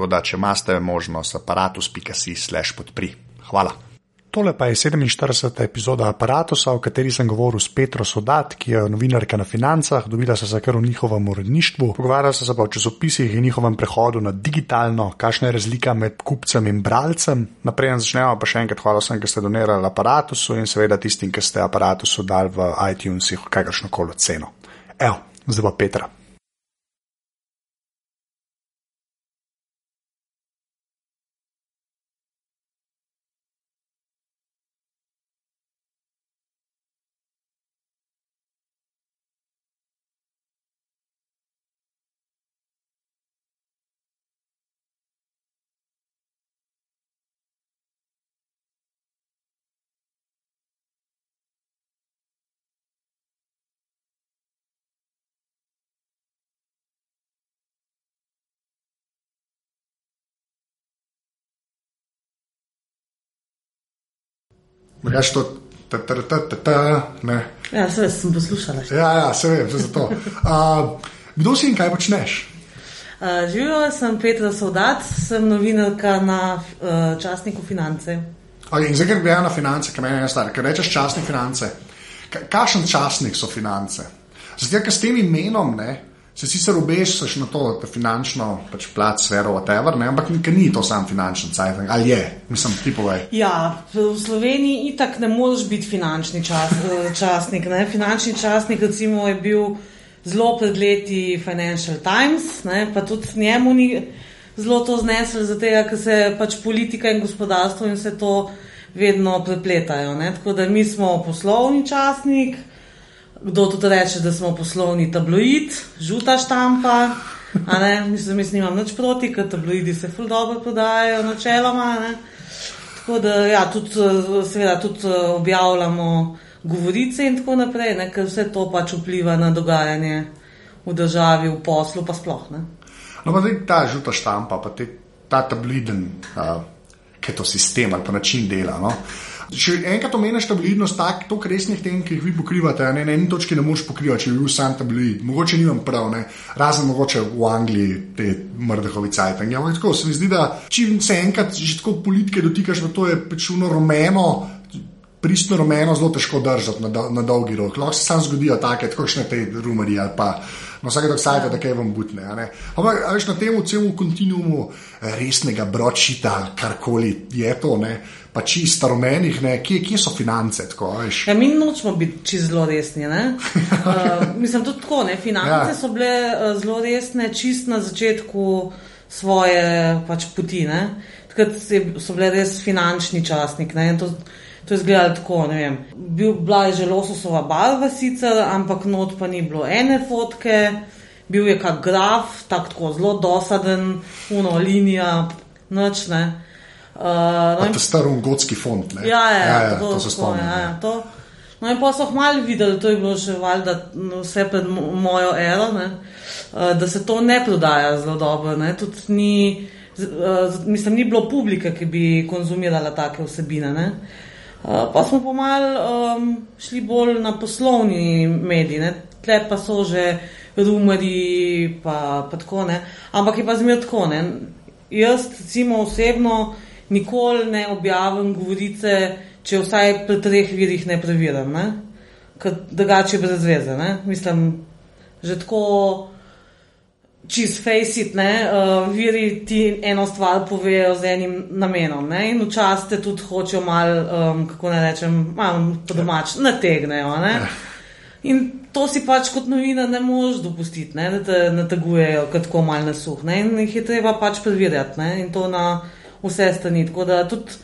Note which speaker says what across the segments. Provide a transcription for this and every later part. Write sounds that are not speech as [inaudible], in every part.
Speaker 1: Tako da, če imate možnost, aparatus.si/slash podpri. Hvala.
Speaker 2: Tole pa je 47. epizoda aparata, v kateri sem govoril s Petro Sodat, ki je novinarka na financah, dobila se za kar v njihovem uredništvu, pogovarjala se pa o časopisih in njihovem prehodu na digitalno, kakšna je razlika med kupcem in bralcem. Naprej začnemo pa še enkrat hvala vsem, ki ste donirali aparatusu in seveda tistim, ki ste aparatusu dali v iTunesih kakršno koli ceno. Evo, zdaj pa Petra. Magaš to, ta, ta, ta, ta, ta, ne.
Speaker 3: Ja, se sem poslušala.
Speaker 2: Ja, ja, se vem, za to. Uh, kdo si in kaj počneš?
Speaker 3: Uh, Živijo, sem Petra Saudat, sem novinarka na uh, časniku Finance.
Speaker 2: Okay, in zdaj, ker gledam na finance, kaj meni je staro, ker rečeš časnik Finance. Kakšen časnik so finance? Zdaj, ker s tem imenom, ne, se sicer obešaš na to, da finančno pač plat, sfero, whatever, ne? ampak ni to sam finančni cajt, ali je, mislim, ti povej.
Speaker 3: Ja, v Sloveniji itak ne moreš biti finančni čas, eh, časnik. Ne? Finančni časnik, recimo, je bil zelo pred leti Financial Times, ne? pa tudi njemu ni zelo to znesel, zato ker se pač politika in gospodarstvo in vse to vedno prepletajo. Ne? Tako da mi smo poslovni časnik. Kdo tudi reče, da smo poslovni tabloid, žuta štampa. Mislim, da nimam nič proti, ker tabloidi se ful dobro prodajajo, načeloma. Tako da, ja, tudi, seveda, tudi objavljamo govorice in tako naprej, ne? ker vse to pač vpliva na dogajanje v državi, v poslu, pa sploh. Ne?
Speaker 2: No, pa zdaj ta žuta štampa, pa te, ta tabloiden, uh, ki je to sistem ali pa način dela. No? Če enkrat omeniš tabloidnost, tako resnih tem, ki jih vi pokrivate, ne, na eni točki ne moreš pokrivati, če bi bil sam tabloid. Mogoče nimam prav, ne. razen mogoče v Angliji te mrdehovi cajtangi. Ja, tako se mi zdi, da če se enkrat že tako politike dotikaš, da to je pečuno rumeno. Pristno rumeno zelo težko držati na, na dolgi rok. Lahko se sam zgodijo take, kot še te rumori ali pa na vsake dok sajte, da kaj vam butne. Ampak veš na tem celem kontinuumu resnega bročita, karkoli je to, ne, pa čisto rumenih, kje, kje so finance. Tako,
Speaker 3: ja, mi nočemo biti čisto zelo resni. uh, [laughs] mislim, tudi tako. Ne? Finance ja. so bile uh, zelo resne, čist na začetku svoje pač, poti. Takrat so bile res finančni časnik. To, to je izgledalo tako. Bil, bila je že lososova barva, sicer, ampak not pa ni bilo ene fotke. Bil je kak graf, tak, tako zelo dosaden, uno linija, noč ne.
Speaker 2: Uh, no, to je staro gotski fond.
Speaker 3: Ne? Ja, ja, ja, ja, to, to se spomnim. Ja, ja, to. No, in pa so hmali videli, da je bilo še valjda no, vse pred mojo ero, ne? Uh, da se to ne prodaja zelo dobro. Ni, uh, mislim, ni bilo publike, ki bi konzumirala take vsebine. Uh, pa smo pa mal um, šli bolj na poslovni mediji, tle pa so že rumori, pa, pa tako ne. Ampak je pa zmer tako. Ne? Jaz, recimo, osebno nikoli ne objavim govorice, če vsaj pri treh virih ne preverim, drugače brez veze. Ne? Mislim, že tako. čez faceit, uh, viri ti eno stvar povejo z enim namenom. Ne? In včasih te tudi hočejo malo, um, kako ne rečem, malo po domač, nategnejo. Ne? In to si pač kot novina ne moreš dopustiti, ne? da te nategujejo kot tako mal na suh. Ne? In jih je treba pač preverjati ne? in to na vse strani. Tako da tudi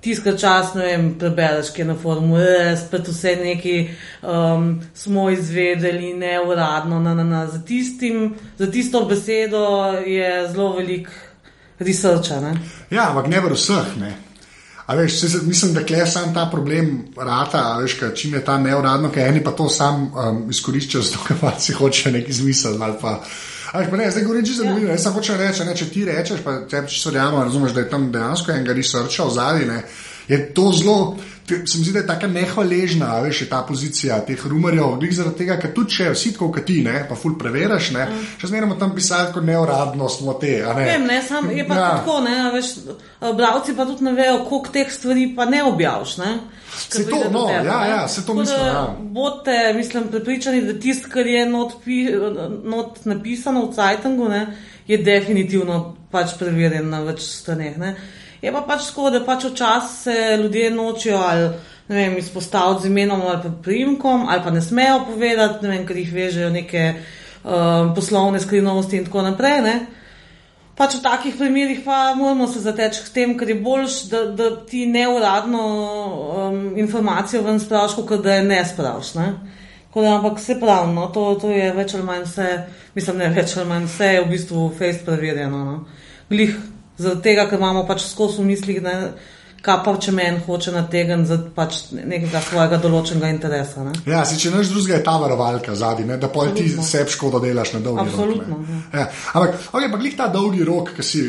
Speaker 3: tiskar čas, ne vem, prebereš, ki je na forumu, spet vse neki um, smo izvedeli, neuradno, na, na, na. Za, tistim, za tisto besedo je zelo velik researcha. Ne?
Speaker 2: Ja, ampak ne v vseh. Ne. A veš, se, mislim, da je sam ta problem rata, veš, ka, čim je ta neuradno, ker eni pa to sam um, izkoriščajo, zato ker si hoče neki smisel ali pa. Pa ne, zdaj govorim čisto zanimivo. Ja. Jaz sem hočel reči, ne, če ti rečeš, pa če ti verjamem, razumeš, da je tam dejansko enega researcha v zadnji, je to zelo. Se mi zdi, da je tako nehvaležna, veš, ta pozicija teh rumarjev, tudi zaradi tega, ker tudi če vsi tako kot ti, ne, pa ful preveriš, ne, mm. še zmeraj tam pisati kot neuradno smo te. Ne,
Speaker 3: Vem, ne, sam, je pa ja. tako, ne, veš, bravci pa tudi ne vejo, koliko teh stvari pa ne objaviš, ne.
Speaker 2: Se to, no, tebe, ja, ja, se to mislim. Ja.
Speaker 3: Bote, mislim, prepričani, da tist, kar je not, pi, not napisano v Cajtangu, ne, je definitivno pač preverjen na več straneh, ne. Je pa pač tako, da pač včasih se ljudje nočijo ali vem, izpostaviti z imenom ali primkom, ali pa ne smejo povedati, ne vem, ker jih vežejo neke um, poslovne skrivnosti in tako naprej. Ne? Pač v takih primerih pa moramo se zateči k tem, ker je boljš, da, da ti neuradno um, informacijo ven spraviš, kot da je ne spraviš. Ne? Da, ampak se pravi, no, to, to je več ali manj vse, mislim, ne več ali manj vse je v bistvu face preverjeno. No. Glih zaradi tega, ker imamo pač skozi v mislih, da kaj pa če meni hoče nategniti za pač nekega svojega določenega interesa. Ne?
Speaker 2: Ja, si, če neš drugega, je ta varovalka zadnji, da pa ti sebi škodo delaš na dolgi
Speaker 3: Absolutno,
Speaker 2: rok. Absolutno. Ja. Ampak, okay, pa glih ta dolgi rok, ki si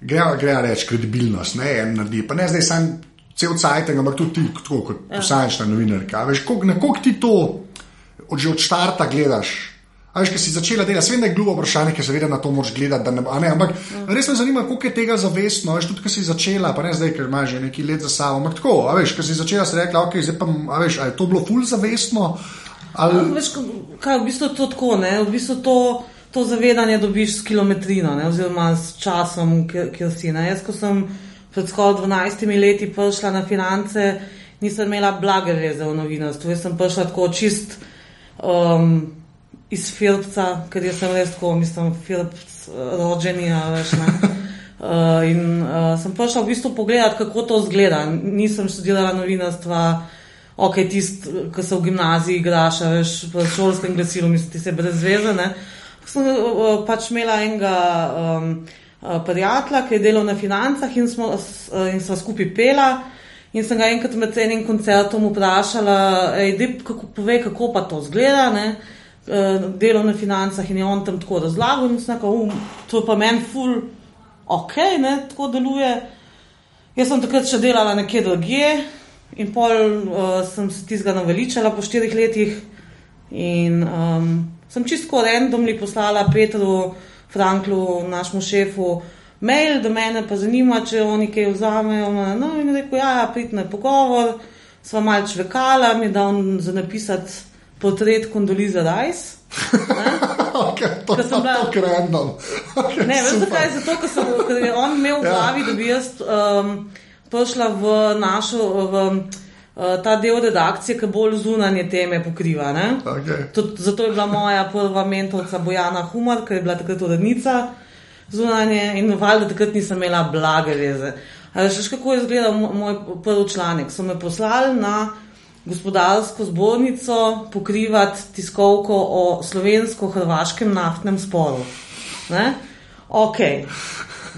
Speaker 2: gre, gre reči kredibilnost, ne en naredi, pa ne zdaj sam. Cel cajt, ampak tudi ti, tako kot ja. posamična novinarka. Veš, kog, na koliko ti to od že od začetka gledaš, A veš, ki si začela delati, vem, da je glupo vprašanje, ker seveda na to moraš gledati. Ne, ne, ampak mm. res me zanima, koliko je tega zavestno, veš, tudi, ki si začela, pa ne zdaj, ker imaš že nekaj let za sabo. Ampak tako, a veš, ki si začela, si rekla, ok, zdaj pa, a veš, a je to bilo ful zavestno. Ali...
Speaker 3: A, veš, kaj, v bistvu to tako, ne, v bistvu to. To zavedanje dobiš s kilometrino, ne, oziroma s časom, ki jo si. Ne. Jaz, ko sem pred skoraj 12 leti prišla na finance, nisem imela blage veze v novinarstvu. Jaz sem prišla tako čist um, iz Filipca, ker je sem res tako, mislim, Filipc, rođeni, veš. Uh, [laughs] in uh, sem prišla v bistvu pogledati, kako to zgleda. Nisem študirala novinarstva, ok, tist, ki se v gimnaziji igraš, veš, v šolskem glasilu, mislim, ti se brez veze. Ne? Sem uh, pač imela enega um, uh, prijatelja, ki je delal na financah in smo, uh, in smo skupaj pela. In sem ga enkrat med enim koncertom vprašala, da povej, kako pa to zgleda. Ne? Eh, delo na financah in je on tam tako razlagal, in sem rekel, to je pa meni ful, ok, ne, tako deluje. Jaz sem takrat še delala nekje drugje in pol uh, sem se tizga naveličala po štirih letih in um, sem čisto randomly poslala Petru Franklu, našemu šefu, mail, da me pa zanima, če oni kaj vzamejo. No, in rekel, ja, ja pridne pogovor, sva malč vekala, mi da on za napisati portret Kondoliza Rice. [laughs]
Speaker 2: Okay, to je zelo random. Okay,
Speaker 3: ne, veš zakaj? Zato, ker, sem, ker je on imel v ja. glavi, da bi jaz um, prišla v našo. V, uh, Ta del redakcije, ki bolj zunanje teme pokriva.
Speaker 2: Okay.
Speaker 3: Tud, zato je bila moja prva mentorica Bojana Humor, ki je bila takrat urednica zunanje in valjda takrat nisem imela blage veze. Ali še kako je izgledal moj prvi članek? So me poslali na gospodarsko zbornico pokrivati tiskovko o slovensko-hrvaškem naftnem sporu. Ne? Ok,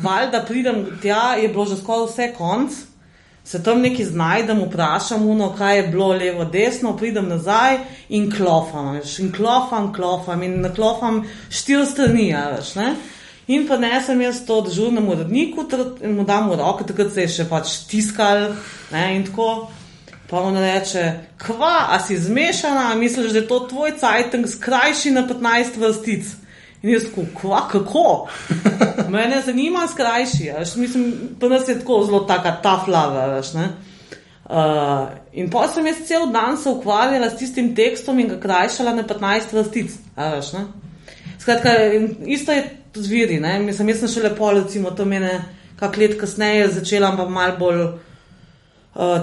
Speaker 3: valjda pridem tja, je bilo že skoraj vse konc, se tam nekaj znajdem, vprašam, uno, kaj je bilo levo, desno, pridem nazaj in klofam, veš, in klofam, klofam in naklofam štiri strani, veš, ne? In pa ne sem jaz to državnemu uredniku in mu dam roke, takrat se je še pač tiskal ne, in tako. Pa on reče, kva, a si zmešana, misliš, da je to tvoj cajtang skrajši na 15 vrstic. In jaz tako, kva, kako? [laughs] Mene zanima skrajši, veš, mislim, pa nas je tako zelo taka ta flava, veš, ne. Uh, in pa sem jaz cel dan se ukvarjala s tistim tekstom in ga krajšala na 15 vrstic, veš, ne. Skratka, isto je z viri. ne. Mislim, jaz sem še lepo, recimo, to mene kak let kasneje začela, pa malo bolj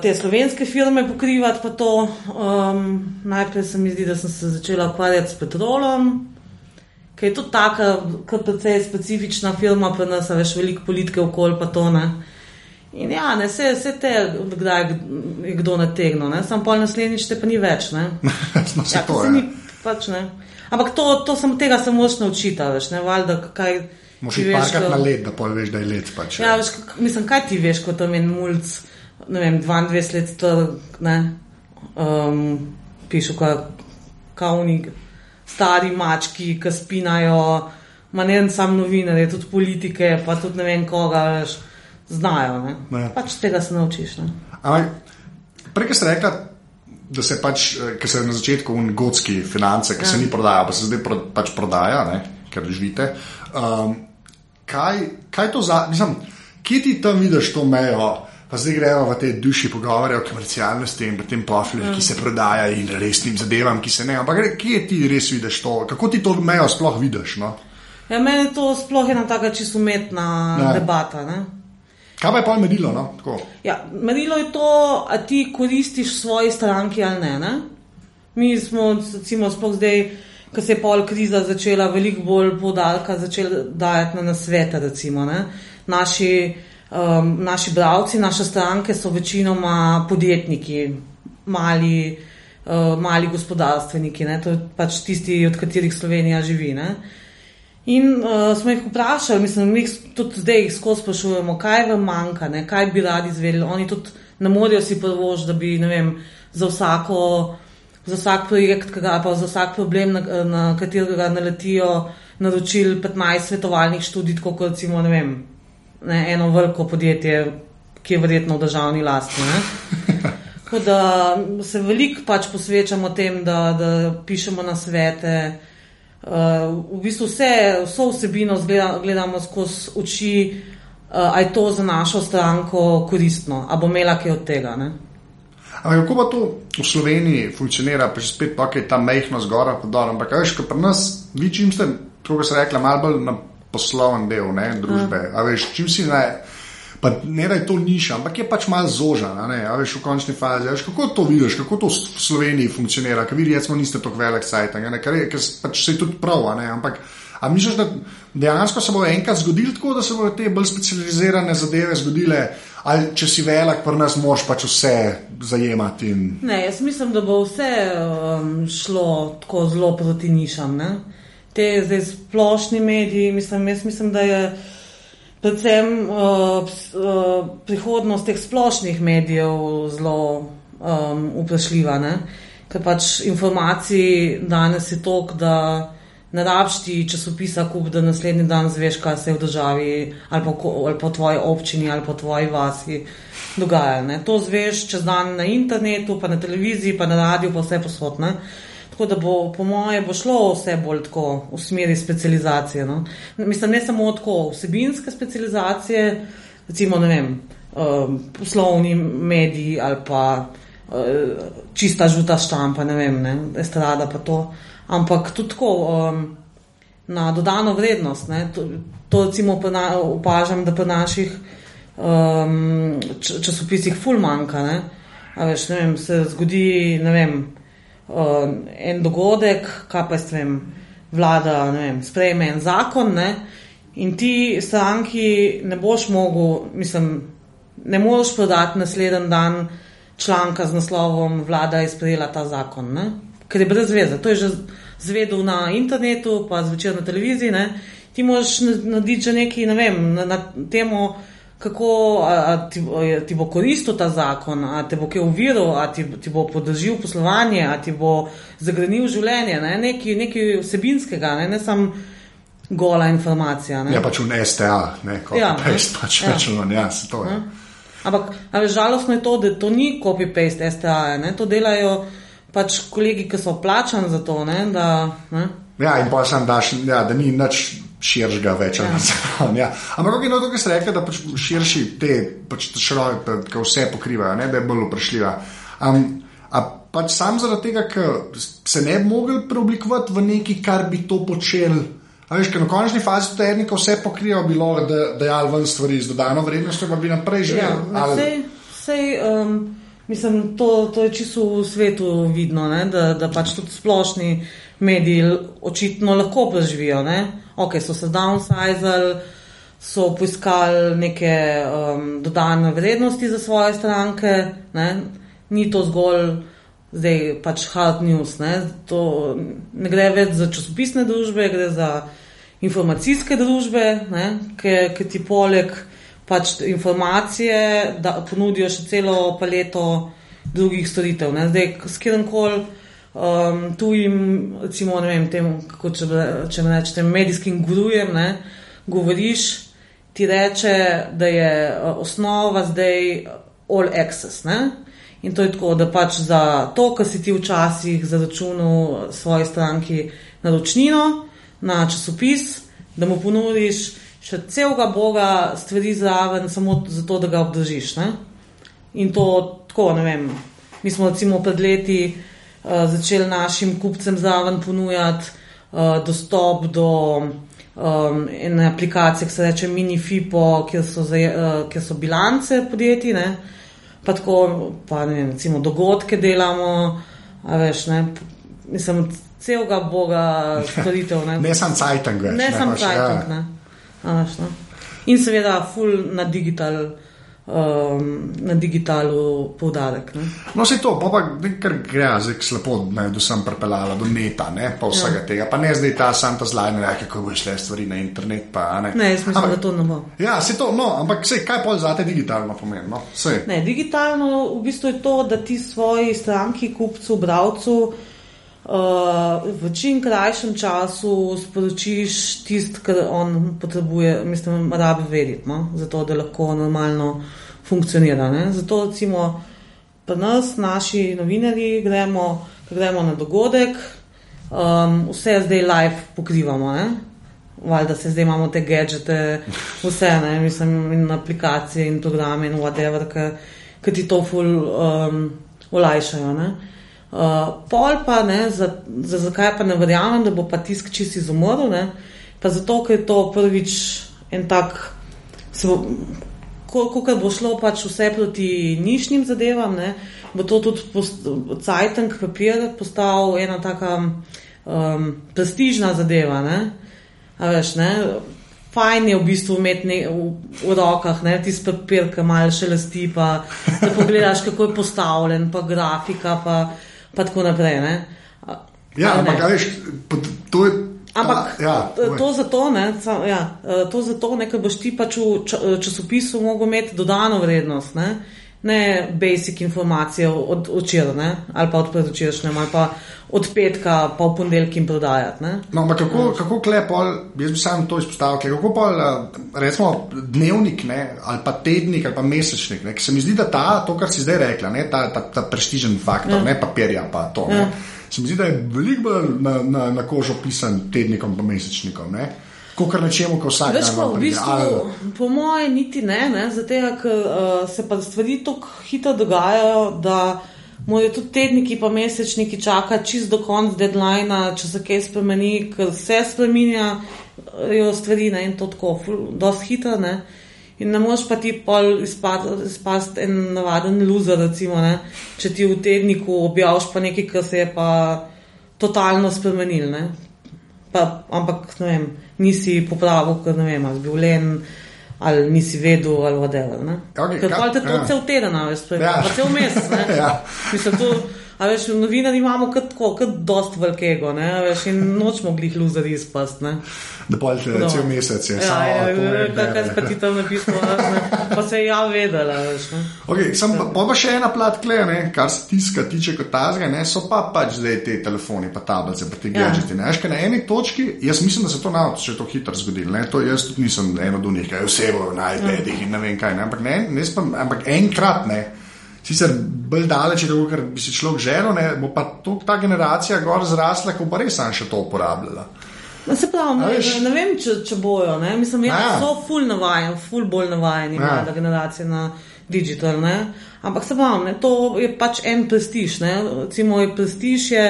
Speaker 3: te slovenske firme pokrivati. Pa to, um, najprej se mi zdi, da sem se začela ukvarjati s petrolom, ki je tudi taka, kot precej specifična firma, pa nas veš veliko politike okoli pa to ne. In ja, ne, vse, vse te, kdaj je kdo nategnil, ne? sam pol naslednjič te pa ni več. Ne? [laughs]
Speaker 2: no,
Speaker 3: Ja,
Speaker 2: to
Speaker 3: se ni, pač, ne. Ampak to, to sem, tega se moraš naučiti, veš, ne, valjda, kaj.
Speaker 2: Moš
Speaker 3: ti
Speaker 2: iti
Speaker 3: veš,
Speaker 2: parkrat
Speaker 3: ko-
Speaker 2: na let, da pol veš, da je let. Pač,
Speaker 3: Ja, veš, kak- mislim, kaj ti veš, kot tam en mulj, ne vem, 22 let star, ne, um, pišu, kauni stari mački, ki spinajo, ma ne en sam novinarje, tudi politike, pa tudi ne vem koga, veš, znajo, ne.
Speaker 2: Ne.
Speaker 3: Pač tega se naučiš.
Speaker 2: Ampak, prej ko ste rekla, da se pač, eh, ker se na začetku ungotski finance, ki se
Speaker 3: Ja.
Speaker 2: ni prodajal, pa se zdaj pro, pač prodaja, ne, ker živite. Um, kaj, kaj to za, mislim, kje ti tam vidiš to mejo? Pa zdaj gremo v te duši pogovore o komercialnosti in potem pofilih, ki se prodaja in resnim zadevam, ki se ne. Ampak kje ti res vidiš to? Kako ti to mejo sploh vidiš? No?
Speaker 3: Ja, meni je to sploh ena taka čisto umetna
Speaker 2: Ne.
Speaker 3: debata, ne.
Speaker 2: Kaj pa je pa merilo? No? Tako.
Speaker 3: Ja, merilo je to, a ti koristiš svoji stranki ali ne. ne? Mi smo, recimo, sploh zdaj, ko se je pol kriza začela, veliko bolj podarka začela dajati na nasvete. Recimo, ne. naši, um, naši bravci, naše stranke so večinoma podjetniki, mali, uh, mali gospodarstveniki, ne. to je pač tisti, od katerih Slovenija živi. Ne. In uh, smo jih vprašali, mislim, mi jih tudi zdaj jih skozi sprašujemo, kaj vam manjka, ne, kaj bi radi izvedeli. Oni tudi ne morejo si prvož, da bi vem, za, vsako, za vsak projekt, ga- pa za vsak problem, na, na katerega naletijo, naročili 15 svetovalnih študij, kot recimo ne vem, ne, eno veliko podjetje, ki je verjetno v državni lasti. Tako da se veliko pač posvečamo tem, da, da pišemo na svete. Uh, v bistvu vse, vso vsebino zgleda, gledamo skozi oči, uh, a je to za našo stranko koristno, a bo imela kaj od tega. Ne?
Speaker 2: Ampak kako pa to v Sloveniji funkcionira, pa že spet pa je ta mehko zgora, pa dol. Ampak veš, ko pri nas, vi čim ste, kako se rekla, malo bolj na posloven del ne, družbe. A veš, čim si ne. Pa ne da je to niša, ampak je pač malo zožan, a ne, a veš, v končni fazi. Veš, kako to vidiš, kako to v Sloveniji funkcionira, ker vi recimo niste tako velik sajt, ker, ker pač se je tudi prav, ampak a misliš, da dejansko se bo enkrat zgodilo tako, da se bodo te bolj specializirane zadeve zgodile, ali če si velik, pri nas moš pač vse zajemati in
Speaker 3: ne, jaz mislim, da bo vse um, šlo tako zelo proti nišam. Ne? Te zdaj splošni mediji, mislim, jaz mislim, da je predvsem uh, uh, prihodnost teh splošnih medijev zelo um, vprašljiva. Ne? Ker pač informacij danes je toliko, da ne rabiš ti časopisa, kup, da naslednji dan zveš, kaj se je v državi ali pa, ali pa v tvoji občini ali pa v tvoji vasi dogaja. Ne? To zveš čez dan na internetu, pa na televiziji, pa na radiju, pa vse posod. Ne? Tako da bo, po moje, bo šlo vse bolj tako v smeri specializacije. No? Mislim, ne samo tako vsebinske specializacije, recimo, ne vem, um, poslovni mediji ali pa uh, čista žuta štampa, ne vem, ne, estrada pa to, ampak tudi tako um, na dodano vrednost. Ne, to, to recimo na, opažam, da pri naših um, časopisih ful manjka. Ne, A veš, ne vem, se zgodi, ne vem, uh, en dogodek, kaj pa jaz vem, vlada, ne vem, sprejme en zakon, ne, in ti stranki ne boš mogel, mislim, ne moreš prodati naslednji dan članka z naslovom Vlada je sprejela ta zakon, ne? ker je brez veze. To je že zvedel na internetu, pa zvečer na televiziji. Ne? Ti moraš na- narediti že nekaj, ne vem, na, na temo, kako a, a ti, a ti bo koristil ta zakon, a te bo kaj uviral, a ti, ti bo podržil poslovanje, a ti bo zagrenil življenje, ne? nekaj, nekaj vsebinskega, ne, ne samo gola informacija. Ne?
Speaker 2: Ja, pač v STA, ne, kot
Speaker 3: Ja,
Speaker 2: ja, paste, pač
Speaker 3: Ja.
Speaker 2: računam, ja, se to je.
Speaker 3: Ampak a veš, žalostno je to, da to ni copy-paste STA, ne? to delajo pač kolegi, ki so plačani za to. Ne? Da, ne?
Speaker 2: Ja, in pa sem daš, ja, da ni nič širšega več. Ja. Ja. Ampak kako je no to, kar ste rekli, da pač širši te, pač široko, ki vse pokrivajo, ne, da je bolj vprašljiva. Um, a pač sam zaradi tega, ker se ne bi mogli preoblikovati v nekaj, kar bi to počel A veš, ker na končni fazi tehnika vse pokriva, bilo da dejal ven stvari z dodano vrednostjo, pa bi naprej
Speaker 3: Ja,
Speaker 2: živel. Ali-
Speaker 3: sej, sej, um, mislim, to, to je čisto v svetu vidno, ne, da, da pač tudi splošni mediji očitno lahko preživijo. Ne. Ok, so se downsizali, so poiskali neke um, dodane vrednosti za svoje stranke, ne. ni to zgolj. Zdaj pač hard news. Ne, to ne gre več za časopisne družbe, gre za informacijske družbe, ne, ki, ki ti poleg pač informacije da, ponudijo še celo paleto drugih storitev. Ne. Zdaj, s kjerkoli um, tujim, recimo, ne vem, tem, kako če, če me rečete, medijskim gurujem, ne, govoriš, ti reče, da je uh, osnova zdaj all access. Ne. In to je tako, da pač za to, kar si ti včasih zaračunal svoji stranki naročnino na časopis, da mu ponudiš še celega boga stvari zraven, samo zato, da ga obdržiš. Ne? In to tako, ne vem. Mi smo recimo pred leti uh, začeli našim kupcem zraven ponujati uh, dostop do um, ene aplikacije, ki se reče MiniFipo, kjer so, zaje, uh, kjer so bilance podjetij. Ne? Pa tako, pa ne vem, recimo dogodke delamo, a veš, ne, mislim, celega boga storitev. Ne, [laughs]
Speaker 2: Ne sam cajtang več.
Speaker 3: ne sam
Speaker 2: pač,
Speaker 3: Titan,
Speaker 2: ja.
Speaker 3: ne. A veš, ne. In seveda, full na digital. Um, na digitalu poudarek. Ne?
Speaker 2: No, se to, pa, pa kar gre, zdaj k slepo, da je vsem pripeljala do neta, ne, pa vsega ja. tega. Pa ne zdaj ta Santa Zlajna, ne, kako bo šle stvari na internet. Pa, ne.
Speaker 3: ne, jaz mislim,
Speaker 2: ampak,
Speaker 3: da to ne bo.
Speaker 2: Ja, se to, no, ampak se kaj pol zate digitalno pomeni? No?
Speaker 3: Ne, digitalno v bistvu je to, da ti svoji stranki, kupcu, bravcu uh, v čim krajšem času sporočiš tisto, kar on potrebuje, mislim, rabi vedeti, no? zato da lahko normalno funkcionira. Ne? Zato recimo pri nas, naši novinarji, gremo, gremo na dogodek, um, vse zdaj live pokrivamo. Ne? Valjda se zdaj imamo te gadžete, vse, ne, mislim, in aplikacije in programe in whatever, ki ti to ful um, olajšajo. Ne. Uh, pol pa ne, za, za zakaj pa ne verjamem, da bo pa tisk čist izumrl, ne, pa zato, ker je to prvič en tak, bo, ko, ko bo šlo pač vse proti nišnim zadevam, ne, bo to tudi cajtank papir postal ena taka um, prestižna zadeva. Ne. A veš, ne, fajn je v bistvu imeti ne, v, v rokah ne, tisti papir, ki malo še lasti, pa da pogledaš, kako je postavljen, pa grafika, pa, pa tako naprej. Ne.
Speaker 2: Ja,
Speaker 3: ali
Speaker 2: ampak veš, to je.
Speaker 3: Ampak
Speaker 2: ta, ja,
Speaker 3: to, to zato, ne, ja, to zato, ne, ker boš ti pač v eh, časopisu mogel imeti dodano vrednost, ne, ne basic informacije od včeraj, ali pa od predvčerajšnjem, ali pa od petka, pa v ponedeljek jim prodajati. Ne.
Speaker 2: No, ampak kako, kako klepol, jaz bi sam to izpostavil, kako pa recimo dnevnik ne, ali pa tednik ali pa mesečnik, ne, ker se mi zdi, da ta, to, kar si zdaj rekla, ne, ta, ta, ta prestižen faktor, ja. ne papirja pa to. Ja. Ne, se mi zdi, da je veliko bolj na, na, na kožo pisan tednikom pa mesečnikom. Ne. Kot kar nečemu, ko vsak
Speaker 3: Veš
Speaker 2: dan
Speaker 3: v bistvu,
Speaker 2: ali-
Speaker 3: po mojem, niti ne, ne zato ker uh, se pa stvari tako hitro dogajajo, da morajo tudi tedniki pa mesečniki čakati čist do konca deadline, če se kaj spremeni, ker se spremenjajo stvari ne, in to tako, dosti hitro. Ne. In ne moreš pa ti pol izpasti izpast en navaden loser, recimo, ne, če ti v tedniku objaviš pa nekaj, kar se je pa totalno spremenil. Ne. Pa, ampak ne vem, nisi popravil, ker ne vem, bil len, ali nisi vedel, ali whatever. Ne?
Speaker 2: Okej,
Speaker 3: ker
Speaker 2: kaj-
Speaker 3: pa te to
Speaker 2: ja.
Speaker 3: cel teden, veš,
Speaker 2: Ja.
Speaker 3: pa cel mesec. [laughs]
Speaker 2: Ja.
Speaker 3: Mislim, to, a veš, novinarji imamo kot tako, kot dost velikego, ne, veš, in nočemo glih luzeri izpast, ne.
Speaker 2: da pol te
Speaker 3: No.
Speaker 2: cel mesec je.
Speaker 3: Ja, ja, ja, kaj si pa ti tam napisal, pa se je ja vedela, veš, ne.
Speaker 2: Okay, sem pa, pa, pa še ena plat, kle, ne, kar se tiska tiče kot tazga, ne, so pa pač zdaj te telefoni, pa tablice, pa te
Speaker 3: Ja.
Speaker 2: gadžeti. ne. Veš, kaj na eni točki, jaz mislim, da se to nauči, če je to hitro zgodilo. Ne, to jaz tudi nisem en od unih, kaj vse bo na iPadih in ne vem kaj. Ne, ampak, ne, ne, ampak enkrat ne. Sicer bolj daleč je to, kar bi si človek želel, ne, bo pa to, ta generacija gor zrasla, ko bo res sam še to uporabljala.
Speaker 3: No, se pravi, ne,
Speaker 2: veš-
Speaker 3: ne vem, če, če bojo. Ne? Mislim, ja,
Speaker 2: Ja.
Speaker 3: so ful navajeni, ful bolj navajeni,
Speaker 2: ja.
Speaker 3: mlada generacija na digital. Ne? Ampak se pravi, ne, to je pač en prestiž. Ne? Recimo, je prestiž je,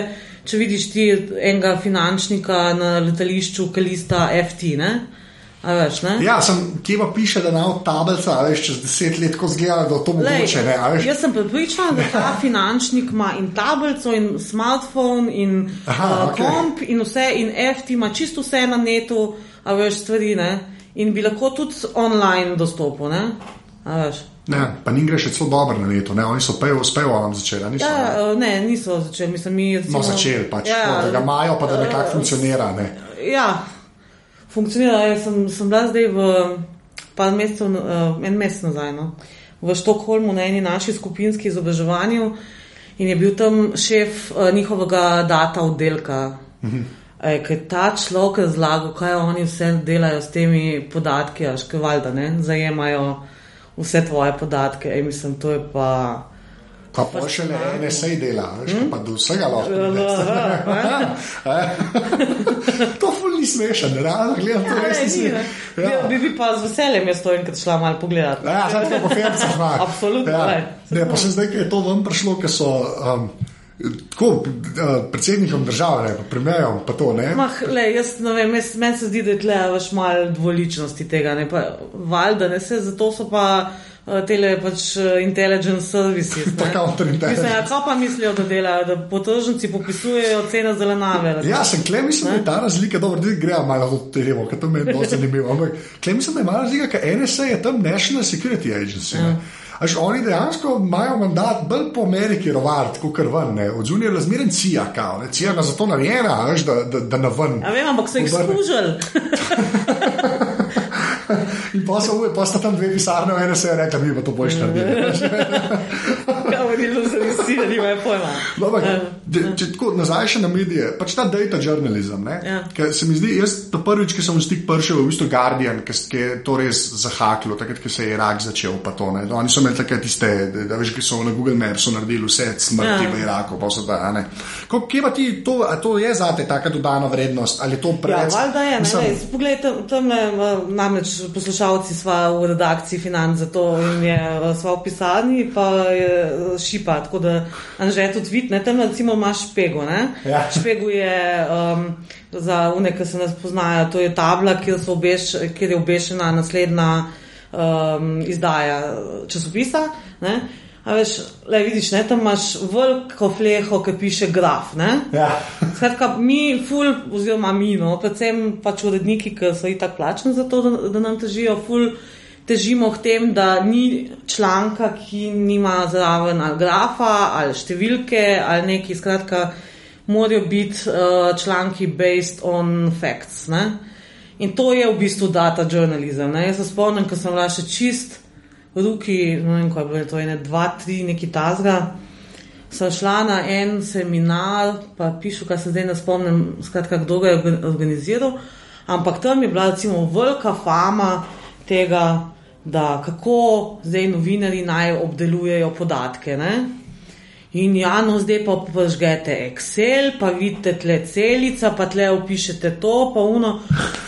Speaker 3: če vidiš ti enega finančnika na letališču, ki lista FT. Ne? Veš, ne?
Speaker 2: Ja, sem, kje pa piše, da na tablica, veš, čez deset let, ko zgleda, da to mogoče. Ne.
Speaker 3: Jaz sem pripričan, da ta [laughs] finančnik ima in tablico, in smartphone, in
Speaker 2: Aha,
Speaker 3: uh,
Speaker 2: okej.
Speaker 3: komp, in vse, in FT ima čisto vse na netu, a veš, stvari, ne? In bi lahko tudi online dostopil, ne? A veš.
Speaker 2: Ne, pa ni gre še celo dobro na leto, ne, oni so pejo, s pejovom začeli, niso.
Speaker 3: Ja,
Speaker 2: ne?
Speaker 3: uh, ne, niso začeli, mislim, mi.
Speaker 2: No, začeli pač, ja, to, da ga imajo, pa da nekako funkcionira. Ne.
Speaker 3: Ja, funkcionira. Jaz sem, sem bila zdaj v par mesecev, uh, en mesec nazaj, no, v Štokholmu na eni naši skupinski izobraževanju in je bil tam šef uh, njihovega data oddelka. E, Ker ta človek razlagal, kaj oni vse delajo s temi podatki, kaj valjda, ne, zajemajo vse tvoje podatke. Ej, mislim, to je pa.
Speaker 2: Pa še le NSA dela, veš, hm? pa do vsega lahko. [laughs] to ful ni smešen, realno gledam, to res ni smešen.
Speaker 3: Ja. Bi, bi pa z veseljem jaz to enkrat šla malo pogledat.
Speaker 2: Ja, zdaj to po fercah znak. [laughs]
Speaker 3: Absolutno,
Speaker 2: Ja.
Speaker 3: glej.
Speaker 2: Ne, pa se zdaj, ko je to ven prišlo, ker so um, tako uh, predsednikom države, ne, pa premijerom, pa to ne.
Speaker 3: Mah, le, jaz ne vem, jaz- meni se zdi, da je tle več malo dvoličnosti tega. Ne, pa, valjda, ne se, zato so pa tele pač uh, [laughs] intelligence services.
Speaker 2: Pa
Speaker 3: ne.
Speaker 2: counterintelligence.
Speaker 3: Mislim, ja, kaj pa mislijo, da delajo, da potržnici popisujejo cene zelenave.
Speaker 2: Ja, sem klej, mislim, da je ta razlika, dobro, da gre malo do tega, ker to me je zelo zanimivo. Ampak klej, mislim, da je malo razlika, ker NSA je tam National Security Agency. Ja. Až oni dejansko imajo mandat bolj po Ameriki rovart, kot kar ven, ne. od zunaj je razmeren cija, kao, ne. cija je na zato narejena, veš, da, da, da na ven.
Speaker 3: A vem, ampak so jih
Speaker 2: Obrne.
Speaker 3: skužili. [laughs]
Speaker 2: In pa, so, pa sta tam dve pisarne, v NSA je rekla, mi pa to boš naredili. [laughs]
Speaker 3: Kaj oni lozi, da nimajo pojma.
Speaker 2: No, ampak,
Speaker 3: Ja.
Speaker 2: de, če tako nazaj še na medije, pač ta data journalism. ne,
Speaker 3: Ja.
Speaker 2: Ker se mi zdi, jaz to prvič, ki sem v stik prišel, v bistvu Guardian, ki ki je to res zahaklo, takrat, ko se je Irak začel. To, ne. Oni so imeli takrat tiste, da, veš, ki so na Google Maps naredili vse smrti
Speaker 3: Ja.
Speaker 2: v Iraku. Pa so da, ne. Ko, kje pa ti to, to je zate taka dodana vrednost ali je to
Speaker 3: Ja,
Speaker 2: preveč?
Speaker 3: valjda je.
Speaker 2: Mislim,
Speaker 3: Ne, lej, poglej, tam, tam le, namreč poslušalci sva v redakciji financ za to in je eh, sva v pisarni, pa je eh, šipa, tako da Anže tudi vidi, ne, tam recimo imaš špego, ne.
Speaker 2: Ja.
Speaker 3: Špegu je um, za une, ki se nas poznajo, to je tabla, kjer, so obeš, kjer je obešena naslednja um, izdaja časopisa, ne. A veš, le vidiš, ne, tam imaš veliko fleho, ki piše graf, ne.
Speaker 2: Ja.
Speaker 3: Skratka, mi, ful, oziroma mi, no, predvsem pač uredniki, ki so itak plačeni za to, da, da nam težijo, ful, težimo k tem, da ni članka, ki nima zraven ali grafa ali številke ali neki. Skratka, morajo biti uh, članki based on facts. Ne? In to je v bistvu data journalism. Ne? Jaz se spomnim, ko sem bila še čist v roki, ne vem, kaj je bilo to, ene, dva, tri, neki tazga sem šla na en seminar, pa pišu, kaj se zdaj ne spomnim, skratka, kdo ga je orga- organiziral, ampak tam je bila recimo velika fama tega, da kako zdaj novinari naj obdelujejo podatke. Ne? In ja, no, zdaj pa požgete Excel, pa vidite tle celica, pa tle opišete to, pa uno.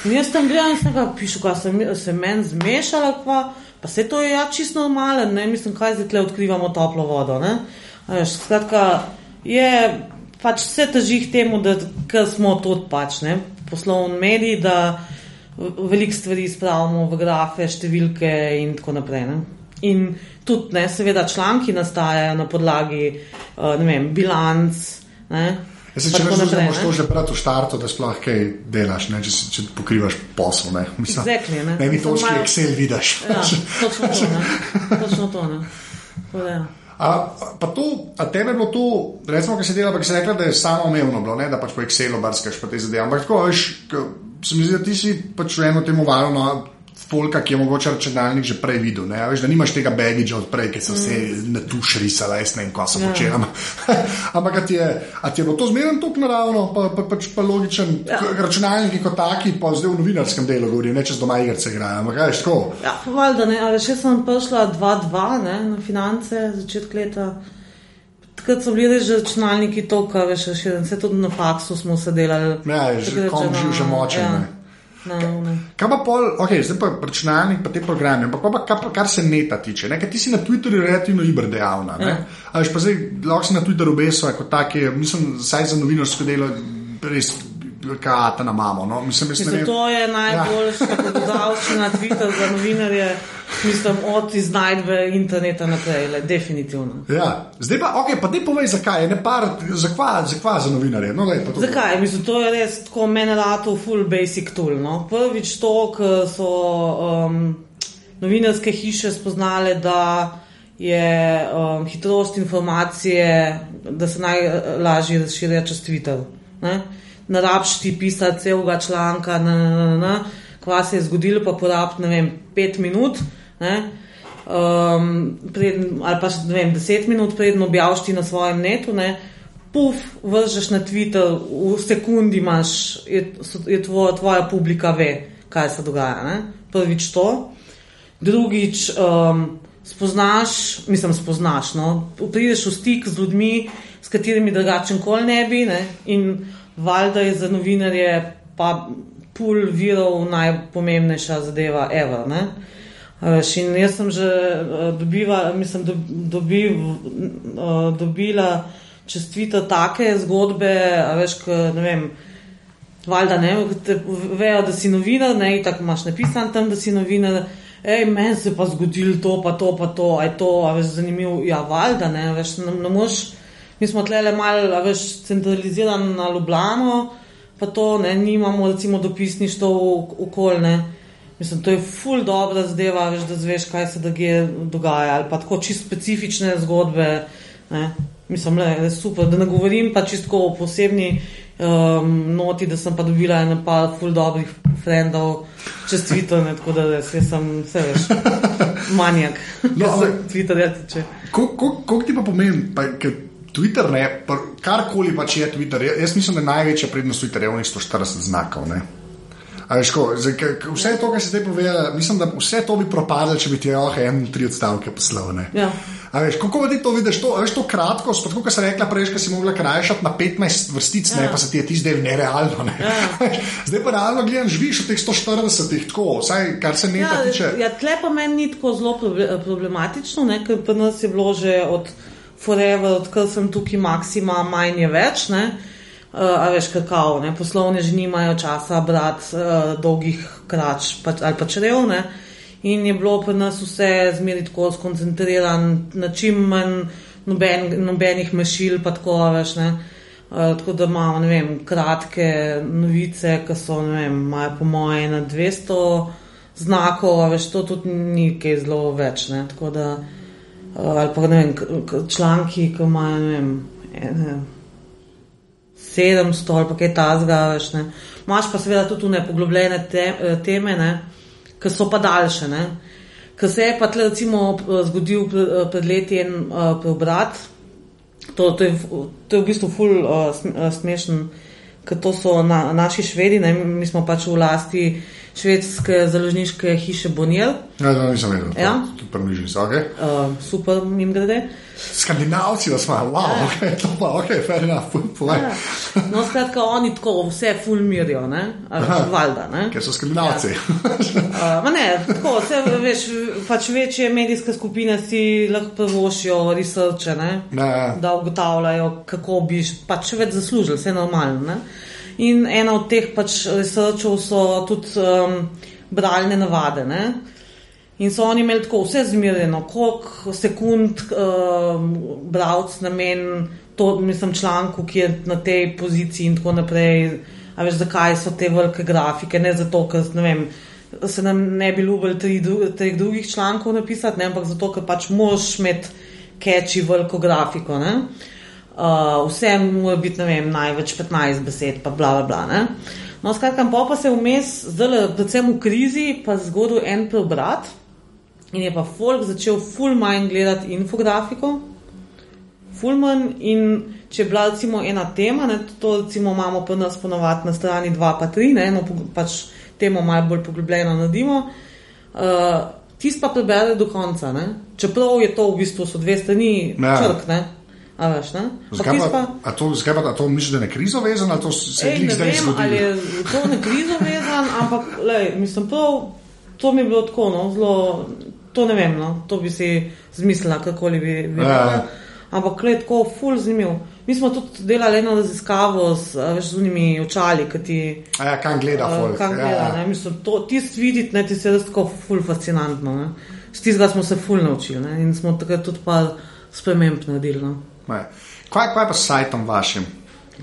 Speaker 3: In jaz tam gledam in sem ga pišu, kaj se, mi- se meni zmešala, pa, pa se to je ja čisto normalen, ne, mislim, kaj zdaj tle odkrivamo toplo vodo, ne. Veš, skratka, je pač vse teži k temu, da smo tudi pač, ne, poslovni mediji, da veliko stvari spravimo v grafe, številke in tako naprej. Ne. In tudi, ne, seveda, članki nastajajo na podlagi uh, ne vem, bilanc. Ne,
Speaker 2: Jaz se, če
Speaker 3: tako
Speaker 2: rečeš, da
Speaker 3: ne.
Speaker 2: to že brati v štartu, da sploh kaj delaš, ne, če, če pokrivaš posel. Ne, Mislim,
Speaker 3: Exactly, ne.
Speaker 2: ne mi točki
Speaker 3: malo-
Speaker 2: Excel vidiš.
Speaker 3: Ja, točno to. Ne. Točno to ne. Tako ja.
Speaker 2: A, pa to, a tebe je bilo to, recimo, ki si delal, pa ki si rekla, da je samo umevno bilo, ne, da pač po Excelu brskaš pa te zadeve. Ampak tako, veš, se mi zdi, da ti si pač eno temu valu, no, folka, ki je mogoče računalnik že prej videl, ne, veš, da nimaš tega bagidža od prej, ki so vse na tuš risala, jaz ne vem, kaj so
Speaker 3: Ja.
Speaker 2: počela. Ampak [laughs] ti, je, ti je bilo to zmeren tok naravno, pa, pa, pač pa logičen,
Speaker 3: Ja.
Speaker 2: ja. računalniki kot taki, pa zdaj v novinarskem delu govorim, ne čez doma igrice igrajo, ampak veš, tako.
Speaker 3: Ja, pa valjda ne, ali še sem prišla 2-2 ne, na finance, začetek leta. Takrat so bili res računalniki toliko, veš, še vse tudi na faksu smo se delali.
Speaker 2: Ja, že kom živ, že močen,
Speaker 3: Ja.
Speaker 2: ne.
Speaker 3: Na.
Speaker 2: Kaj pa pol, okay, zdaj pa računalnik, pa te programe, ampak pa, pa kar, kar se neta tiče, ne? ker ti si na Twitterju relativno iber dejavna.
Speaker 3: Ja.
Speaker 2: Veš pa zdaj, lahko si na Twitterju beso, kot tak je, mislim, saj za novinarsko delo res kata na mamo. No? Mislim, ne
Speaker 3: Mislim,
Speaker 2: vem.
Speaker 3: to je najboljša ja. podavščina Twitter za novinarje, mislim, od iznajdbe interneta naprej, le, definitivno.
Speaker 2: Ja. Zdaj pa, okay, pa ti povej, zakaj, ne par, zakva, zakva za novinarje. No, to
Speaker 3: Zakaj? Mislim, to je res tako meni lato full basic tool. No? Prvič to, ker so um, novinarske hiše spoznale, da je um, hitrost informacije, da se najlažje razširja čez Twitter. Ne? Ne rabš ti pisati celega članka, na, na, na, na. kva se je zgodilo, pa porab, ne vem, pet minut. Ne? Um, preden, ali pa ne vem, deset minut, preden objaviš ti na svojem netu, ne, puf, vržeš na Twitter, v sekundi imaš, je, je tvoja, tvoja publika ve, kaj se dogaja. Ne? Prvič to, drugič um, spoznaš, mislim, spoznaš, no, prideš v stik z ljudmi, s katerimi drugače nikoli ne bi, ne? in valjda je za novinarje pa pul virov najpomembnejša zadeva, ever. Ne? Veš, in jaz sem že dobiva, mislim, do, dobiv, dobila čez Twitter take zgodbe, veš, k, ne vem, valjda ne, te vejo, da si novinar, ne, tako imaš napisan tam, da si novinar. Ej, meni se pa zgodilo to, pa to, pa to, aj to, a veš, zanimivo. Ja, valjda, ne, veš, ne, ne moš, mi smo tlele malo, veš, centralizirani na Ljubljano, pa to, ne, nimamo recimo dopisništvo okolje, ne. Mislim, to je ful dobra zadeva, veš, da zveš, kaj se drugje dogaja, ali pa tako čisto specifične zgodbe. Ne. Mislim, le, je super, da ne govorim pa čisto o posebni um, noti, da sem pa dobila eno pa ful dobrih frendov čez Twitter, ne, tako da res, jaz sem, vse veš, [laughs] manjak,
Speaker 2: No, ampak-
Speaker 3: Twitterja tiče.
Speaker 2: Kako ti pa pomeni, pa, Twitter, ne, pa karkoli pač je Twitter, ja- jaz mislim, da je največja prednost Twitterja onih 140 znakov. Ne. A veš, ko, zdaj, ke- ke vse to, kar si zdaj povedal, mislim, da vse to bi propadlo, če bi ti oh, en, tri odstavke poslal. ne.
Speaker 3: Ja.
Speaker 2: A veš, kako ti to vidiš, to, veš, to kratko, spet, kot si rekla prej, ko si mogla krajšati na 15 vrstic, ja. ne, pa se ti je ti zdaj nerealno. Ne.
Speaker 3: Ja. [laughs]
Speaker 2: zdaj pa realno gledam, živiš od teh 140, tako, vsaj kar se neta
Speaker 3: Ja,
Speaker 2: tiče.
Speaker 3: ja, tle pa meni ni tako zelo proble- problematično, ne, ker pri nas je bilo že od Forever, odkar sem tukaj, maksima, manj je več. Ne. Uh, a veš, kakao, ne, poslovne že nimajo časa brati uh, dolgih krač pa, ali pa črev. Ne. In je bilo pri nas vse zmeri tako skoncentriran, na čim manj noben, nobenih mašil, pa tako, veš, ne. Uh, tako da imamo, ne vem, kratke novice, ki so, ne vem, imajo po moje na 200 znakov, veš, to tudi ni kaj zelo več, ne. Tako da, uh, ali pa ne vem, članki, ki imajo, ne vem, ene, 700 ali kaj tasga, veš, ne. Imaš pa seveda tudi ne poglobljene te, eh, teme, ne, ki so pa daljše, ne. Ker se je pa tle recimo eh, zgodil eh, pred leti en uh, preobrat, to, to, je, to je v bistvu ful uh, smešen, ker to so na, naši švedi, ne, mi smo pač v lasti švedske založniške hiše Bonnier,
Speaker 2: Ja, no, nisem vedel.
Speaker 3: Ja.
Speaker 2: Tudi prvi že okay.
Speaker 3: uh, super jim grede.
Speaker 2: Skandinavci vas imajo, wow,
Speaker 3: Ja.
Speaker 2: okay, to pa, ok, fair enough, povej.
Speaker 3: Ja. No, skratka, oni tako vse fulmirijo, ne, a veš,
Speaker 2: Aha.
Speaker 3: valjda, ne.
Speaker 2: Ker so skandinavci.
Speaker 3: Uh, ma ne, tako, vse, veš, pač večje medijske skupine si lahko prvošijo researche, ne,
Speaker 2: Ne.
Speaker 3: da ugotavljajo, kako bi pač več zaslužili, vse normalno. Ne. In ena od teh pač researchov so tudi um, bralne navade. Ne. In so oni imeli tako vse zmerjeno, koliko sekund um, bralc namen, to mislim članku, ki je na tej poziciji in tako naprej. A veš, zakaj so te velike grafike? Ne zato, ker ne vem, se nam ne bi ljubili treh treh drugih člankov napisati, ne, ampak zato, ker pač moraš imeti keči veliko grafiko. Ne. Uh, vse mora biti, ne vem, največ 15 besed, pa bla, bla, bla. Ne. No, skratka, pol pa se vmes, zdaj, predvsem v krizi, pa zgodil en preobrat. In je pa folk začel ful manj gledati infografiko, ful manj. In če je bila recimo ena tema, ne, to recimo imamo pri nas ponovadi na strani 2 pa 3, ne, pog- pač temo malo bolj poglobljeno naredimo. Uh, Tisti pa prebere do konca, ne? čeprav je to v bistvu so dve strani
Speaker 2: Ja.
Speaker 3: črk, ne? A veš, ne? Pa
Speaker 2: Zakaj
Speaker 3: kis
Speaker 2: pa, a to, zakaj pa to misliš, da je na krizo vezano, ali to se
Speaker 3: Ej, ne
Speaker 2: zdaj
Speaker 3: vem, ali
Speaker 2: zgodilo?
Speaker 3: je to na krizo vezan, ampak lej, mislim, prav, to mi je bilo tako, no, zelo, to ne vem, no, to bi si zmislila, kakoli bi bilo.
Speaker 2: Ja.
Speaker 3: Ampak je tako ful zanimiv. Mi smo tudi delali eno raziskavo z, veš, z unimi očali, ki ti
Speaker 2: A ja, kam gleda,
Speaker 3: uh,
Speaker 2: folk.
Speaker 3: kam
Speaker 2: ja,
Speaker 3: gleda.
Speaker 2: ja.
Speaker 3: Ne? Mislim, to, tist videti, ne, ti se res tako ful fascinantno. Ne? Z tistega smo se ful naučili ne? in smo takrat tudi pa sprememb naredili. No?
Speaker 2: Ne. Kaj, kaj pa s sajtom vašim?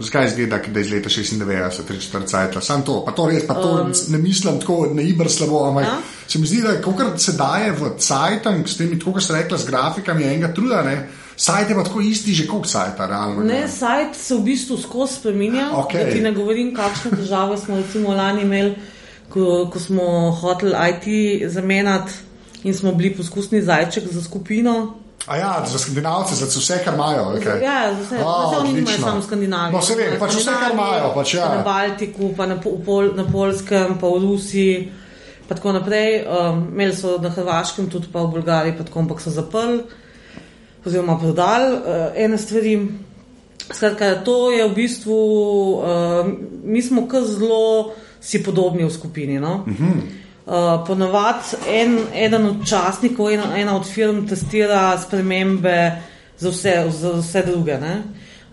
Speaker 2: Zakaj izgleda, da je iz leta 96, 3-4 cajtla? Sam to, pa to res, pa to um, ne mislim tako, ne ibr slabo, ampak
Speaker 3: Ja.
Speaker 2: se mi zdi, da kokar se daje v cajtang, s temi, kot ste rekla, z grafikami enega truda, ne? Sajt je pa tako isti že koliko sajta, realno.
Speaker 3: Ne, sajt se v bistvu skozi spremenja. Da ti ne govorim, kakšne težave smo recimo lani imeli, ko, ko smo hoteli IT zamenjati in smo bili poskusni zajček za skupino.
Speaker 2: A ja, za skandinavce, za vse, kar imajo. Okay.
Speaker 3: Ja, za vse, oh, vse oni nimajo samo Skandinavije.
Speaker 2: No, se vem, pač vse, kar imajo. Pač, ja.
Speaker 3: Na Baltiku, pa na, pol, na Polskem, pa v Rusiji. Pa tako naprej, um, imeli so na Hrvaškem, tudi pa v Bolgariji, pa tako, ampak so zaprli, oziroma prodali uh, ene stvari. Skratka, to je v bistvu, uh, mi smo kar zelo si podobni v skupini. No? Uh -huh. Uh, Ponovadi en, eden od časnikov, ena, ena od firm testira spremembe za vse, za vse druge. Ne?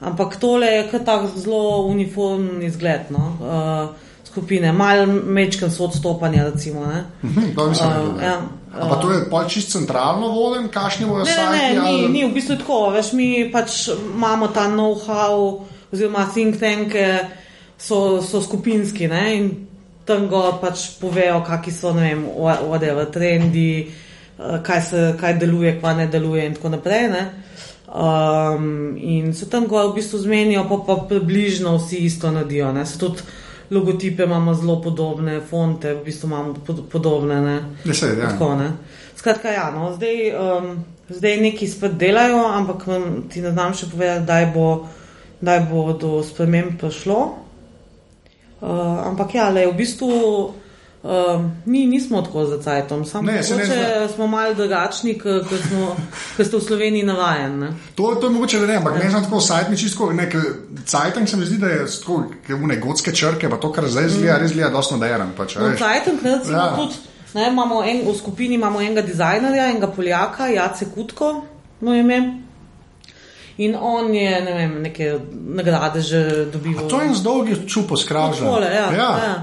Speaker 3: Ampak tole je kar tak zelo uniformen izgled. No? Uh, Skupine, malo mečken so odstopanja, recimo. Ne?
Speaker 2: Hm, to nisem
Speaker 3: Uh, ja.
Speaker 2: Pa to je pol čist centralno voden, kašni bojo
Speaker 3: Ne, ne, ne, ni,
Speaker 2: ali-
Speaker 3: ni v bistvu tako. Veš, mi pač imamo ta know-how, oziroma think tanke, so, so skupinski ne, in tam go pač povejo, kakšni so, ne vem, wha- whatever, trendi, eh, kaj, se, kaj deluje, kaj ne deluje in tako naprej. Ne. Um, in se tam go v bistvu zmenijo, pa, pa približno vsi isto naredijo. Ne. Se tudi logotipe imamo zelo podobne, fonte v bistvu imamo pod, podobne. Ne.
Speaker 2: Ja, saj, ja.
Speaker 3: Tako, ne. Skratka, ja, no, zdaj, um, zdaj neki spet delajo, ampak ti ne znam še povedati, kdaj bo, kdaj bo do sprememb prišlo. Uh, ampak ja, le, v bistvu uh, mi nismo tako za cajtom, samo
Speaker 2: Ne, se ne
Speaker 3: mogoče smo malo drugačni, ker ste v Sloveniji navajeni. ne.
Speaker 2: To, to je mogoče, da ne, ampak ne znam tako sajtni čisto, ne, ker Cajtang se mi zdi, da je tako, ker une gotske črke, pa to, kar zdaj zgleda, res zgleda dosti moderen. Pač, a
Speaker 3: No,
Speaker 2: veš.
Speaker 3: Cajtom, recimo,
Speaker 2: Ja.
Speaker 3: tudi, ne, imamo en, v skupini imamo enega dizajnerja, enega Poljaka, Jace Kutko, je ime. In on je, ne vem, neke nagrade že dobival.
Speaker 2: A to je en z dolgi čupo skravžen.
Speaker 3: Takole, ja,
Speaker 2: ja.
Speaker 3: ja.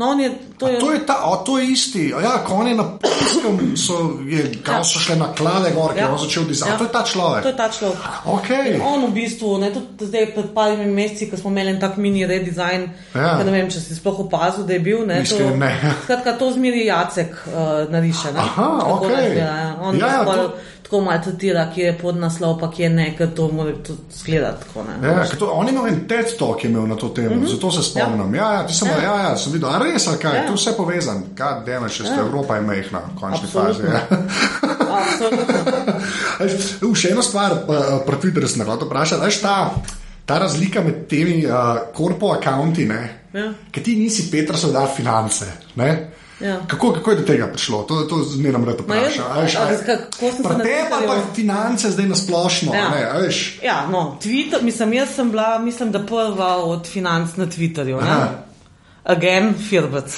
Speaker 3: No, je, to
Speaker 2: A
Speaker 3: je,
Speaker 2: To je, ta, a, to je isti. A Ja, ko on je na polskem, so, je, kao so šle na klade gor, ja.
Speaker 3: Ja.
Speaker 2: je začel dizajn.
Speaker 3: Ja.
Speaker 2: To je ta človek.
Speaker 3: To je ta človek.
Speaker 2: Okay.
Speaker 3: In on v bistvu, ne, tudi zdaj pred parimi meseci, ko smo imeli tak mini redesign,
Speaker 2: Ja.
Speaker 3: ja. ne vem, če si sploh opazil, da je bil. Ne,
Speaker 2: Iskreno ne.
Speaker 3: Skratka, to zmeri Jacek uh, nariše. Ne?
Speaker 2: Aha, okej.
Speaker 3: razgleda, ja. On
Speaker 2: Ja, ja,
Speaker 3: ja,
Speaker 2: to-
Speaker 3: tako malo tretira, kje je podnaslov, pa kje ne, ker to mora tudi zgledati tako. Ne?
Speaker 2: Ja, ker to, on je imel en TED talk imel na to temo, mm -hmm. zato se spomnim. Ja, ja, ti sem, ja.
Speaker 3: Ja.
Speaker 2: ja, ja, sem videl, a res, ali kaj, ja.
Speaker 3: Ja.
Speaker 2: to vse povezan. Kaj, če ste ja.
Speaker 3: Ja.
Speaker 2: Evropa je mehna, v končni fazi.
Speaker 3: Absolutno.
Speaker 2: Ja.
Speaker 3: Absolutno. [laughs]
Speaker 2: Ej, U, še eno stvar, pa, pri Twitterju sem hotel vprašati, veš ta, ta razlika med temi uh, korpo akonti,
Speaker 3: Ja.
Speaker 2: ki ti nisi Petra so dal finance. Ne?
Speaker 3: Ja.
Speaker 2: Kako, kako je do tega prišlo? To, to zmeraj rad vprašam. tebi pa, pa finance zdaj nasplošno.
Speaker 3: Ja.
Speaker 2: Ne, veš,
Speaker 3: Ja, no, Twitter, mislim, jaz sem bila, mislim, da prva od financ na Twitterju. Again, Firbec.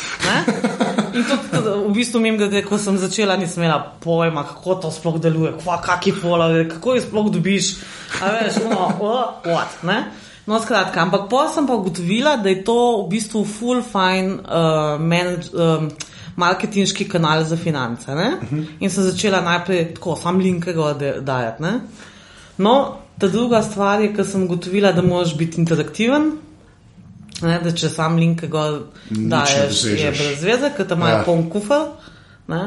Speaker 3: [laughs] In tudi, tudi v bistvu mi je, ko sem začela, nisem imela pojma, kako to sploh deluje, kva, kaki follower, kako jih sploh dobiš. A veš, no, what, ne? No, skratka, ampak pa sem pa ugotovila, da je to v bistvu full fine uh, manage, um, marketinški kanal za finance. Uh -huh. In sem začela najprej tako, sam linke ga da- dajati. ne. No, ta druga stvar je, ker sem ugotovila, da moraš biti interaktiven. Ne, da če sam link gor
Speaker 2: ne
Speaker 3: daješ, je brez veze, ker tam imajo
Speaker 2: ja.
Speaker 3: poln kufr. Ne.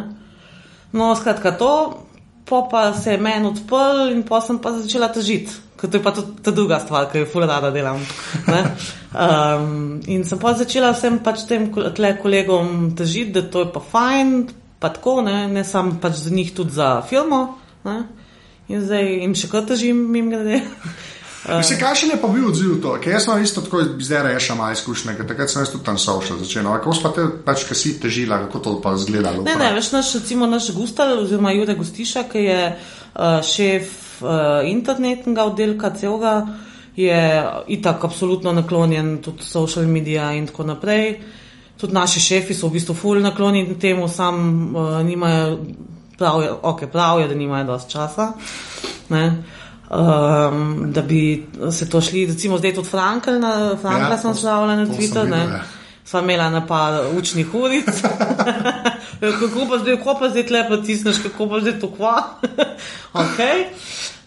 Speaker 3: No, skratka, to, po pa se je meni odprl in pa sem pa začela težiti. Ker to je pa tudi ta druga stvar, ki jo ful rada delam. ne. [laughs] Um, in sem pa začela vsem pač tem tle kolegom težiti, da to je pa fajn, pa tako, ne, ne samo pač za njih, tudi za filmo. Ne. In zdaj jim še kar težim, mim grede.
Speaker 2: Mislim, kakšen je pa bil odziv to? Ker jaz sem isto tako zdaj rešil malo izkušnje, ker takrat sem jaz tudi tam social začel. No, Kako pa te pač, ki si težila, kako to pa izgledalo?
Speaker 3: Ne, ne, veš, naš, recimo naš Gustal, oziroma Jure Gustiša, ki je uh, šef uh, internetnega oddelka celega je itak absolutno naklonjen tudi social media in tako naprej. Tudi naši šefi so v bistvu ful naklonjeni temu, sam uh, nimajo, prav je, ok, prav je, da nimajo dosti časa. Ne? Um, da bi se to šli, recimo zdaj tudi Frankel, na Franka
Speaker 2: Ja,
Speaker 3: sem slavila na Twitter, ne.
Speaker 2: ja.
Speaker 3: Sva imela na par učnih uric. [laughs] kako pa zdaj, ko pa zdaj tle pritisneš, kako pa zdaj to kva? [laughs] ok.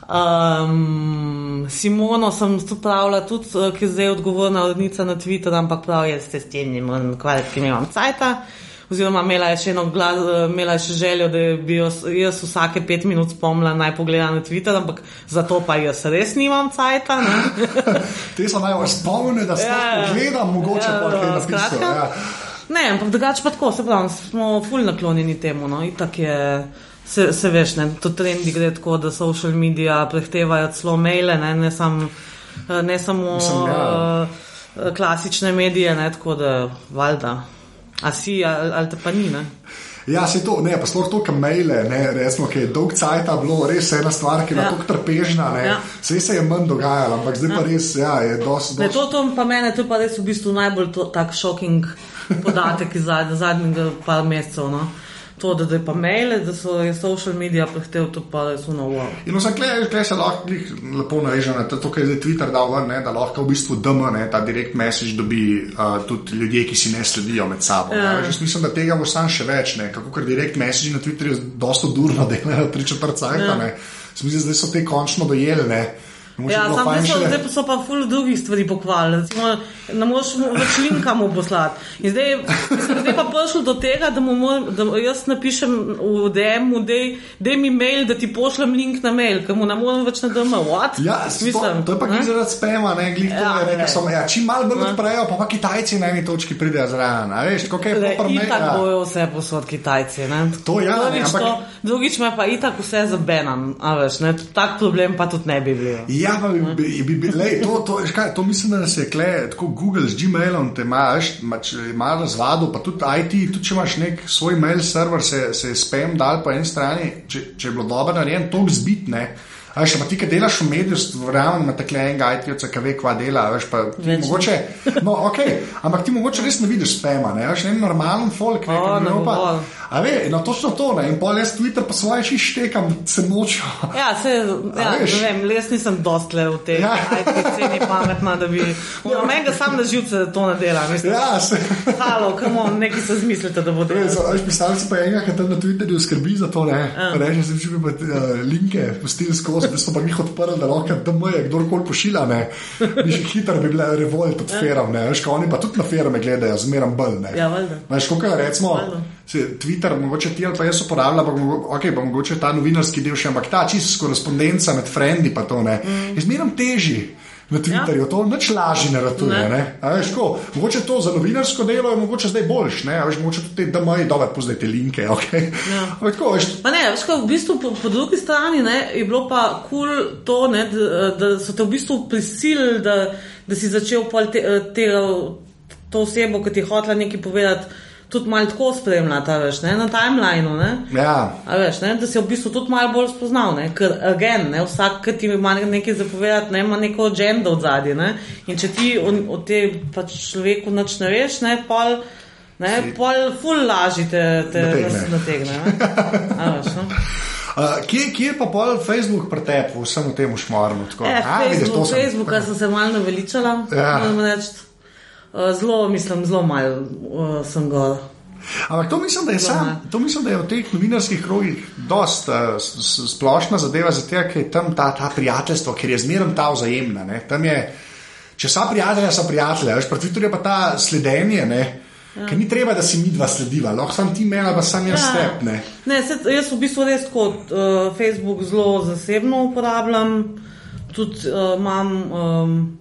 Speaker 3: Um, Simono sem tu pravila tudi, eh, ki je zdaj odgovorna urednica na Twitter, ampak prav je, ste s tem, nimam kvalitki, nimam cajta. Oziroma, imela je še eno glas, eh, imela je še željo, da bi jo jaz vsake pet minut spomnila naj pogleda na Twitter, ampak zato pa jaz res nimam cajta. [laughs]
Speaker 2: Te so naj vas spomnili, da se
Speaker 3: Ja,
Speaker 2: pogledam, mogoče
Speaker 3: Ja,
Speaker 2: pa kaj napisal.
Speaker 3: skratka.
Speaker 2: Ja.
Speaker 3: Ne, ampak drugače pa tako, se pravi, smo ful naklonjeni temu. No? Itak je, se, se veš, ne, to trendi gre tako, da social media prehtevajo celo maile, ne, ne, sam, ne samo
Speaker 2: Mislim, ja.
Speaker 3: uh, klasične medije, ne, tako da valjda. A si, ali, te pa ni, ne?
Speaker 2: Ja, se to, ne, pa sploh to, kam maile, ne, resno, ki je dolg cajt bilo res ena stvar, ki je
Speaker 3: Ja.
Speaker 2: tako trpežna, ne.
Speaker 3: Ja.
Speaker 2: Vse se je manj dogajalo, ampak zdaj pa res, ja, je dosti.
Speaker 3: Ne,
Speaker 2: dosti-
Speaker 3: to, to pa mene, to pa res v bistvu najbolj to, tak šoking podatek iz zad, zadnjega par mesecev. No? To, da zdaj pa maile, da so je social media prehtev, to pa res uno wow.
Speaker 2: In vsak klej se lahko lepo naveže na to, kar je Twitter dal ven, ne, da lahko v bistvu DM, ne, ta direct message dobi uh, tudi ljudje, ki si ne sledijo med sabo.
Speaker 3: Ja.
Speaker 2: Ja. Jaz mislim, da tega bo sam še več, ne, kako ker direct message na Twitterju dosta durno [laughs] delajo, tri četrt cajta,
Speaker 3: Ja.
Speaker 2: ne. Se mi zdi, da so te končno dojeli, ne.
Speaker 3: Ja, zdaj so, zdaj pa so pa ful drugih stvari pokvarili. Ne moreš več linka mu poslati. In zdaj, mislim, zdaj pa prišlo do tega, da, mor, da jaz napišem v DM-u, da mi mail, da ti pošljem link na mail, ker mu ne morem več na DM. What?
Speaker 2: Ja, to, to je pa
Speaker 3: ne?
Speaker 2: glede zaradi spema, ne, glede
Speaker 3: Ja,
Speaker 2: ja,
Speaker 3: ne.
Speaker 2: so, ja, čim malo bolj
Speaker 3: Ne.
Speaker 2: odprejo, pa pa Kitajci na eni točki pridejo zraven. a Veš, kako je mail,
Speaker 3: itak
Speaker 2: ja.
Speaker 3: bojo vse posod Kitajci. Ne?
Speaker 2: To ja, ne,
Speaker 3: drugič,
Speaker 2: ampak-
Speaker 3: to, drugič me pa itak vse zabenam. a Veš, ne? tak problem pa tudi ne bi bil.
Speaker 2: Ja, pa bi, bi, bi, bi lej, to, to, veš kaj, to mislim, da se je kle, tako Google z Gmailom, te imaš, imaš razvado, pa tudi IT, tudi če imaš nek svoj mail server, se, se je spam dal po eni strani, če, če je bilo dobro narejen, to zbitne. A veš, pa ti, ki delaš v mediju, verjamem, ima tako enega IT-ovca, ki ve, kva dela, veš, pa ti
Speaker 3: Več
Speaker 2: mogoče, [laughs] no, ok, ampak ti mogoče res ne vidiš spama, ne, veš, ne normalen folk, ne,
Speaker 3: O,
Speaker 2: ki
Speaker 3: ne
Speaker 2: ne
Speaker 3: bo
Speaker 2: pa, a ve, no, točno to, ne, in pol jaz Twitter pa svoje šištekam, se nočo.
Speaker 3: Ja, se, [laughs] ja,
Speaker 2: veš?
Speaker 3: ne vem, jaz nisem dostle v tej
Speaker 2: Ja.
Speaker 3: ceni pametna, da bi. Ja. Meni sam na živce to ne dela. Mislim,
Speaker 2: Ja, se.
Speaker 3: Halo, kamo, nekaj se zmislite, da bo delalo.
Speaker 2: Veš, pisal si pa enega, ki tam na Twitterju skrbi za to, ne.
Speaker 3: Ja.
Speaker 2: Reče, da če bi pa uh, linke pustili skozi, da so pa jih odprli, da lahko tam je kdorkoli pošilja, ne. Bi že hitro bi bile revolt od feram, ne. Veš, oni pa tudi na ferme gledajo, zmeram bolj, ne.
Speaker 3: Ja, valjda.
Speaker 2: Veš, kako je recimo,
Speaker 3: Valjda.
Speaker 2: Twitter, mogoče ti ali pa jaz uporabljam, pa, okay, pa mogoče ta novinarski del še, ampak ta čist korespondenca med frendi pa to, ne. Mm. Je zmeram težji. Na Twitterju ja. to nič lažje ne ratuje.
Speaker 3: Ne.
Speaker 2: Ne. A Veš, ko, mogoče to za novinarsko delo je mogoče zdaj boljš, ne? A veš, mogoče tudi te DMI, dobro, pozdaj te linke. [laughs] Okay?
Speaker 3: Ja.
Speaker 2: Ampak tako, veš,
Speaker 3: Pa ne, veš, kaj, v bistvu po, po drugi strani ne, je bilo pa kul cool to, ne, da, da so te v bistvu prisilili, da, da si začel pol te, te, to osebo, ki ti je hotela nekaj povedati, tudi malo tako spremljati, a veš, ne, na timelineu. Ne.
Speaker 2: ja.
Speaker 3: A veš, ne, da si v bistvu tudi malo bolj spoznal, ne? ker again, ne, vsak, ki ti ima nekaj zapovedati, ne, ima neko agendo od zadnje. In če ti o, o tem pač človeku nič ne veš, ne, pol, ne, pol ful lažje te, te
Speaker 2: Nategne.
Speaker 3: nategne. ne. A?
Speaker 2: Uh, [laughs] kje, kje je pa pol Facebook pretep v vsem tem šmarnu? tako?
Speaker 3: E,
Speaker 2: A, vidiš, to
Speaker 3: Facebook,
Speaker 2: sem-
Speaker 3: Facebooka sem se malo naveličala,
Speaker 2: Ja.
Speaker 3: moram reči. Uh, Zelo, mislim, zelo malo uh, sem gor.
Speaker 2: Ampak to mislim, da je, sam, to mislim, da je v teh novinarskih krogih dosta uh, s- splošna zadeva, zato ker je tam ta, ta prijateljstvo, ker je zmeraj ta vzajemna. Ne? Tam je, če so prijatelji, so prijatelji, veš, pri Twitterju pa ta sledenje. Ne? Ja. Ker ni treba, da si mi dva slediva, lahko sam ti meni, pa sam jaz ja. tep. Ne?
Speaker 3: Ne, se, jaz v bistvu res kot uh, Facebook zelo zasebno uporabljam, tudi uh, imam. Um,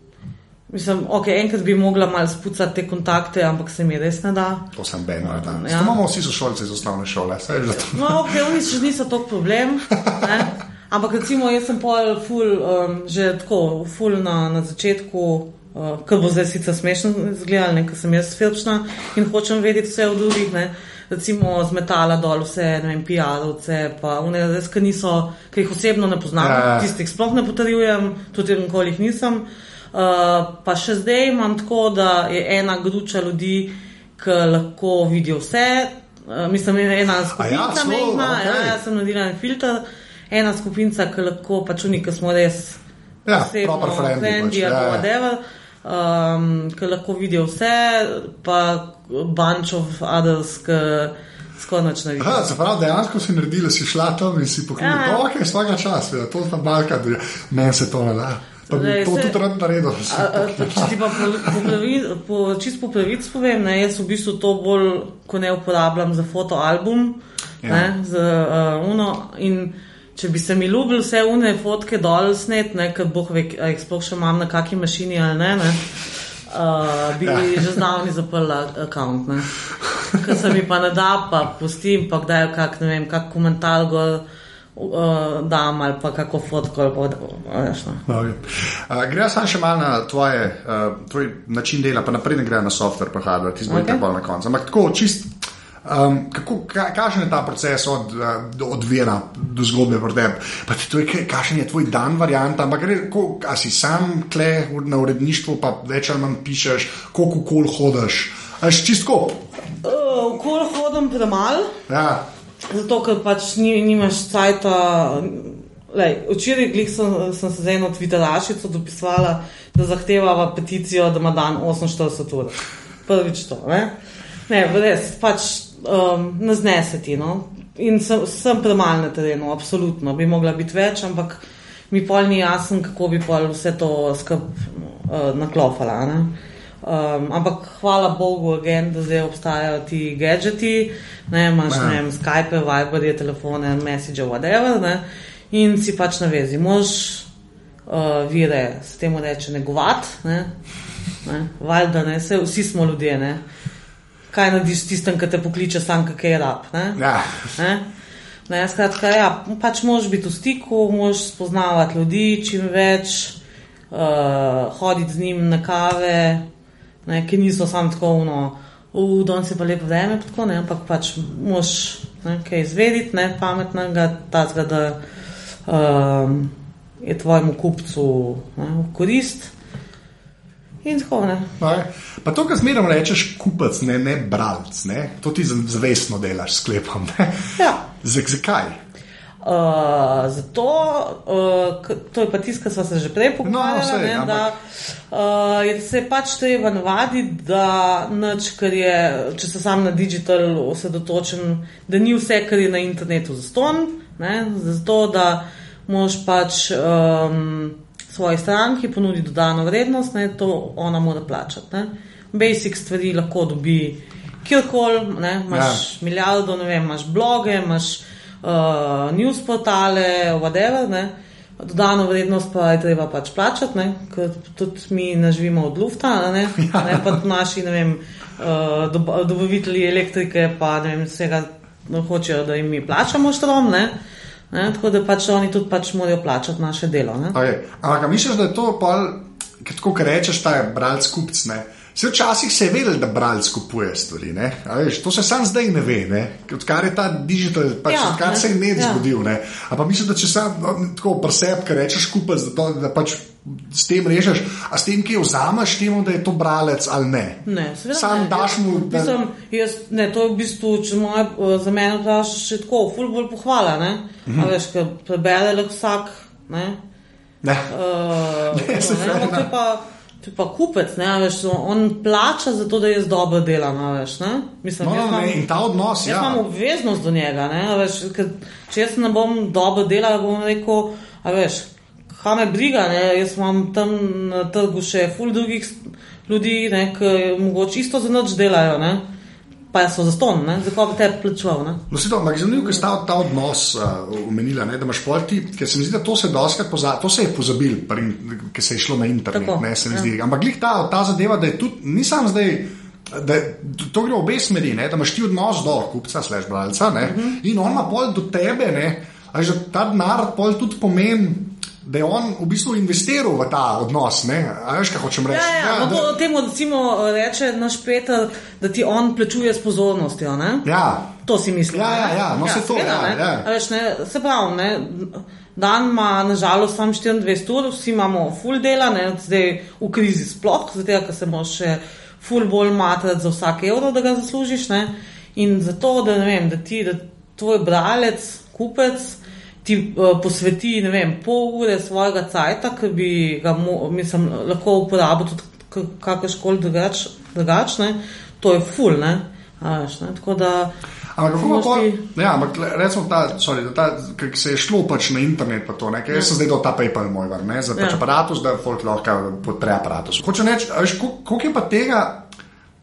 Speaker 3: Mislim, ok, enkrat bi mogla malo spucati te kontakte, ampak se mi res ne da.
Speaker 2: To sem Ben, ja.
Speaker 3: Ja.
Speaker 2: to imamo vsi sošolci iz osnovne šole. saj da to-
Speaker 3: No, ok, oni še niso tako problem. Ne? Ampak recimo, jaz sem pol ful, um, že tako, ful na, na začetku, uh, kar bo zdaj sicer smešno izgledalo, ker sem jaz filčna in hočem vedeti vse o drugih. Ne? recimo zmetala dol vse, ne vem, PR-ovce, pa one res, ki niso, ki jih osebno ne poznam,
Speaker 2: Ja, ja.
Speaker 3: tistih sploh ne potrjujem, tudi nikoli jih nisem. Uh, pa še zdaj imam tako, da je ena gruča ljudi, ki lahko vidijo vse. Uh, mislim, ena skupina
Speaker 2: celo,
Speaker 3: mehna,
Speaker 2: okej.
Speaker 3: ja, jaz sem naredila en filter, ena skupina, ki lahko pač oni, ki smo res
Speaker 2: Ja,
Speaker 3: osebno
Speaker 2: friendly pač, ja, ja.
Speaker 3: whatever, um, ki lahko vidijo vse, pa of others, ki skoraj nič ne
Speaker 2: Aha,
Speaker 3: vidijo.
Speaker 2: se pravi, dejansko si naredila, si šla tam in si poklicala,
Speaker 3: Ja.
Speaker 2: da okay, je svega časa, to je ta malka, da meni se to ne da. Pa bi
Speaker 3: Zdaj,
Speaker 2: to
Speaker 3: se-
Speaker 2: tudi rad naredil.
Speaker 3: A, a, pa Če ti pa po, po, pravi, po, čist po pravici povem, ne, jaz v bistvu to bolj, ko ne uporabljam za fotoalbum,
Speaker 2: Ja.
Speaker 3: ne, za uh, uno. In če bi se mi ljubili vse une fotke dol snet, ne, ker boh ve, a jih sploh še imam na kaki mašini ali ne, ne uh, bi ja. že zdavni zaprla račun. Ker se mi pa ne da, pa pustim, pa kdaj kak, ne vem, kak komentar gor. Uh, dam ali pa kako fotko, ali pa veš. No.
Speaker 2: Okay. Uh, Gremo samo še malo na tvoje, uh, tvoj način dela, pa naprej ne gre na software, pa hardware, ti zbori
Speaker 3: Okay.
Speaker 2: bolj na koncu. Ampak tako, čist, um, kako, ka, kakšen je ta proces od, do- od vira do zgodbe pri tebi? Kakšen je tvoj dan varianta, ampak gre, ko, a si sam kle na uredništvu, pa več ali manj pišeš, koliko kol hodaš. Aš čistko.
Speaker 3: Uh, Okol hodim premalo,
Speaker 2: Ja.
Speaker 3: Zato ker pač ni, nimaš cajta. Lej, včeraj glih sem, sem se z eno Twitterašico dopisala, da zahtevava peticijo, da ima dan 48 ur. Prvič to. Ne, ne res, pač um, ne znese ti. No? In sem, sem premalo na terenu, absolutno. Bi mogla biti več, ampak mi pol ni jasno, kako bi pol vse to skup uh, naklofala. Ne? Um, ampak hvala Bogu, again, da zdaj obstajajo ti gadgeti, ne imaš
Speaker 2: Ja.
Speaker 3: ne vem, Skype, Viberje, telefone, Message, whatever. Ne? In si pač na vezi. Mož uh, vire, s tem reče, negovati. Ne? Ne? Valjda, ne? Saj vsi smo ljudje. Ne? Kaj narediš s tistem, ki te pokliče, sam kaj je rab. Ne?
Speaker 2: Ja.
Speaker 3: Ne? Ne, skratka, ja, pač moraš biti v stiku, moraš spoznavati ljudi čim več, uh, hoditi z njim na kave, ne, ki niso samo tako uno, v danes je pa lepo vreme, tako ne, ampak pač moraš ne, kaj izvedeti, ne, pametnega, tazga, da um, je tvojemu kupcu ne, v korist. In tako ne.
Speaker 2: Pa to, kar zmeraj rečeš, kupec, ne, ne bralec, ne? to ti zavestno delaš, sklepam. Ne?
Speaker 3: Ja.
Speaker 2: Zakaj?
Speaker 3: Uh, zato, uh, to je pa tisto, kar smo se že prej pogovarjali,
Speaker 2: saj,
Speaker 3: no,
Speaker 2: ampak-
Speaker 3: da uh, je se pač treba navaditi, da nič, kar je, če se sam na digital osredotočen, da ni vse, kar je na internetu zaston, ne, zato da moš pač um, svoji stranki ponuditi dodano vrednost, ne, to ona mora plačati. Ne. Basic stvari lahko dobi kjerkoli, ne, imaš ja. milijardo, ne vem, imaš bloge, imaš uh, news portale, whatever, ne. Dodano vrednost pa je treba pač plačati, ne, ker tudi mi ne živimo od lufta, ne, [laughs] ja. ne pa naši, ne vem, uh, dob dobavitelji elektrike, pa ne vem, vsega no, hočejo, da jim mi plačamo štrom, ne. Ne, tako da pač oni tudi pač morajo plačati naše delo.
Speaker 2: Ampak misliš, da je to, pol, ker tako rečeš, ta je bralec kupc. Ne? Včasih se je vedel, da bralec kupuje stvari. Ne? Veš, to se sam zdaj ne ve, ne? odkar je ta digital, pač,
Speaker 3: Ja,
Speaker 2: odkar
Speaker 3: ne.
Speaker 2: se je
Speaker 3: Ja.
Speaker 2: ja. zgodil. Ne? Ampak mislim, da če sam no, tako preseb, ker rečeš kupec, da, to, da pač s tem režeš, a s tem, ki jo vzameš, temu, da je to bralec ali ne.
Speaker 3: Ne,
Speaker 2: Sam
Speaker 3: ne.
Speaker 2: daš mu, da-
Speaker 3: Mislim, jaz, ne, to je v bistvu, če moje, eh, za mene vprašaš, še tako, ful bolj pohvala. Ne?
Speaker 2: Mhm.
Speaker 3: Veš, ker prebere vsak. Ne?
Speaker 2: Ne. [laughs]
Speaker 3: Uh,
Speaker 2: Ne,
Speaker 3: pa, to je pa kupec, ne, veš, on plača za to, da jaz dobro delam. a Veš, ne? Mislim,
Speaker 2: No,
Speaker 3: jaz
Speaker 2: no,
Speaker 3: imam-
Speaker 2: ne, in ta odnos,
Speaker 3: Jaz
Speaker 2: ja.
Speaker 3: imam obveznost do njega. Ne, veš, ker, če jaz ne bom dobro delal, bom rekel, a veš, kaj me briga, ne, jaz imam tam na trgu še ful drugih ljudi, ne, ki mogoče isto za noč delajo, ne, pa so za ston, ne, zakaj bi te plačeval. Ne.
Speaker 2: No, si to, ampak zanimivo, ker sta ta odnos uh, omenila, ne, da imaš pol ti, ker se mi zdi, da to se doskrat pozabi, to se je pozabil, ker se je šlo na internet,
Speaker 3: Tako,
Speaker 2: ne, se mi
Speaker 3: ja.
Speaker 2: zdi. Ampak glih ta, ta zadeva, da je tudi, nisem zdaj. Da, to gre v obe smeri, ne? da imaš ti odnos do kupca, slash bralca, uh -huh. in on ima pol do tebe, ne? a že ta denar pol tudi pomeni, da je on v bistvu investiral v ta odnos. Ne? A veš, kaj hočem reči?
Speaker 3: Ja, ja,
Speaker 2: Ja, da-
Speaker 3: temu recimo reče naš Peter, da ti on plačuje s pozornostjo. Ne?
Speaker 2: ja.
Speaker 3: To si mislim.
Speaker 2: Ja, ja, ja, no, saj to,
Speaker 3: seveda,
Speaker 2: ja,
Speaker 3: ne.
Speaker 2: ja.
Speaker 3: A Veš, ne, se pravi, ne, dan ima nažalost samo 24 ur, vsi imamo full dela, ne, zdaj v krizi sploh, zato ker se moraš še full bolj matrati za vsak evro, da ga zaslužiš. Ne, in zato, da, ne vem, da ti, da tvoj bralec, kupec, ti uh, posveti ne vem, pol ure svojega cajta, ki bi ga mo, mislim, lahko uporabil tudi kakorkoli drugač, drugač, ne, to je full. Ne, veš, ne, tako da.
Speaker 2: Ampak kako pa,
Speaker 3: ti-
Speaker 2: ja, ampak recimo ta, sorry, da ta, se je šlo pač na internet, pa to, ne, ker jaz sem zdaj dal ta PayPal moj, ne, za pač
Speaker 3: Ja.
Speaker 2: aparatus, da folk lahko podpre aparatus. Hočem reči, koliko je pa tega,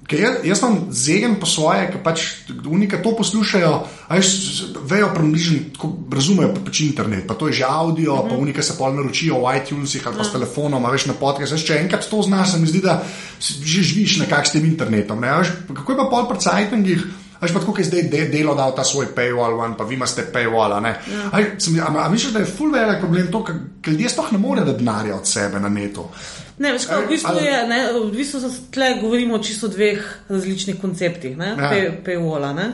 Speaker 2: ker jaz, jaz sem zegen po svoje, ker pač unika to poslušajo, a veš, vejo približno, razumejo pa pač internet, pa to je že audio,
Speaker 3: Mhm.
Speaker 2: pa unika se pol naročijo v iTunesih ali pa s telefonom, a veš, na podcast, veš, če enkrat to znaš, se mi zdi, da že živiš nekako s tem internetom, ne, a veš, kako je pa pol pri cajtengih, Veš pa tako, kot je zdaj de, delo dal ta svoj paywall, ven, pa vi imate paywall. Ja. Aj, sem, a, a misliš, da je full velik problem to, ker ljudje sploh ne morejo denarja od sebe na netu?
Speaker 3: Ne, veš, kaj, v bistvu
Speaker 2: Ali-
Speaker 3: je, ne, v bistvu se tle govorimo o čisto dveh različnih konceptih, ne,
Speaker 2: Ja.
Speaker 3: Pay- paywalla, ne.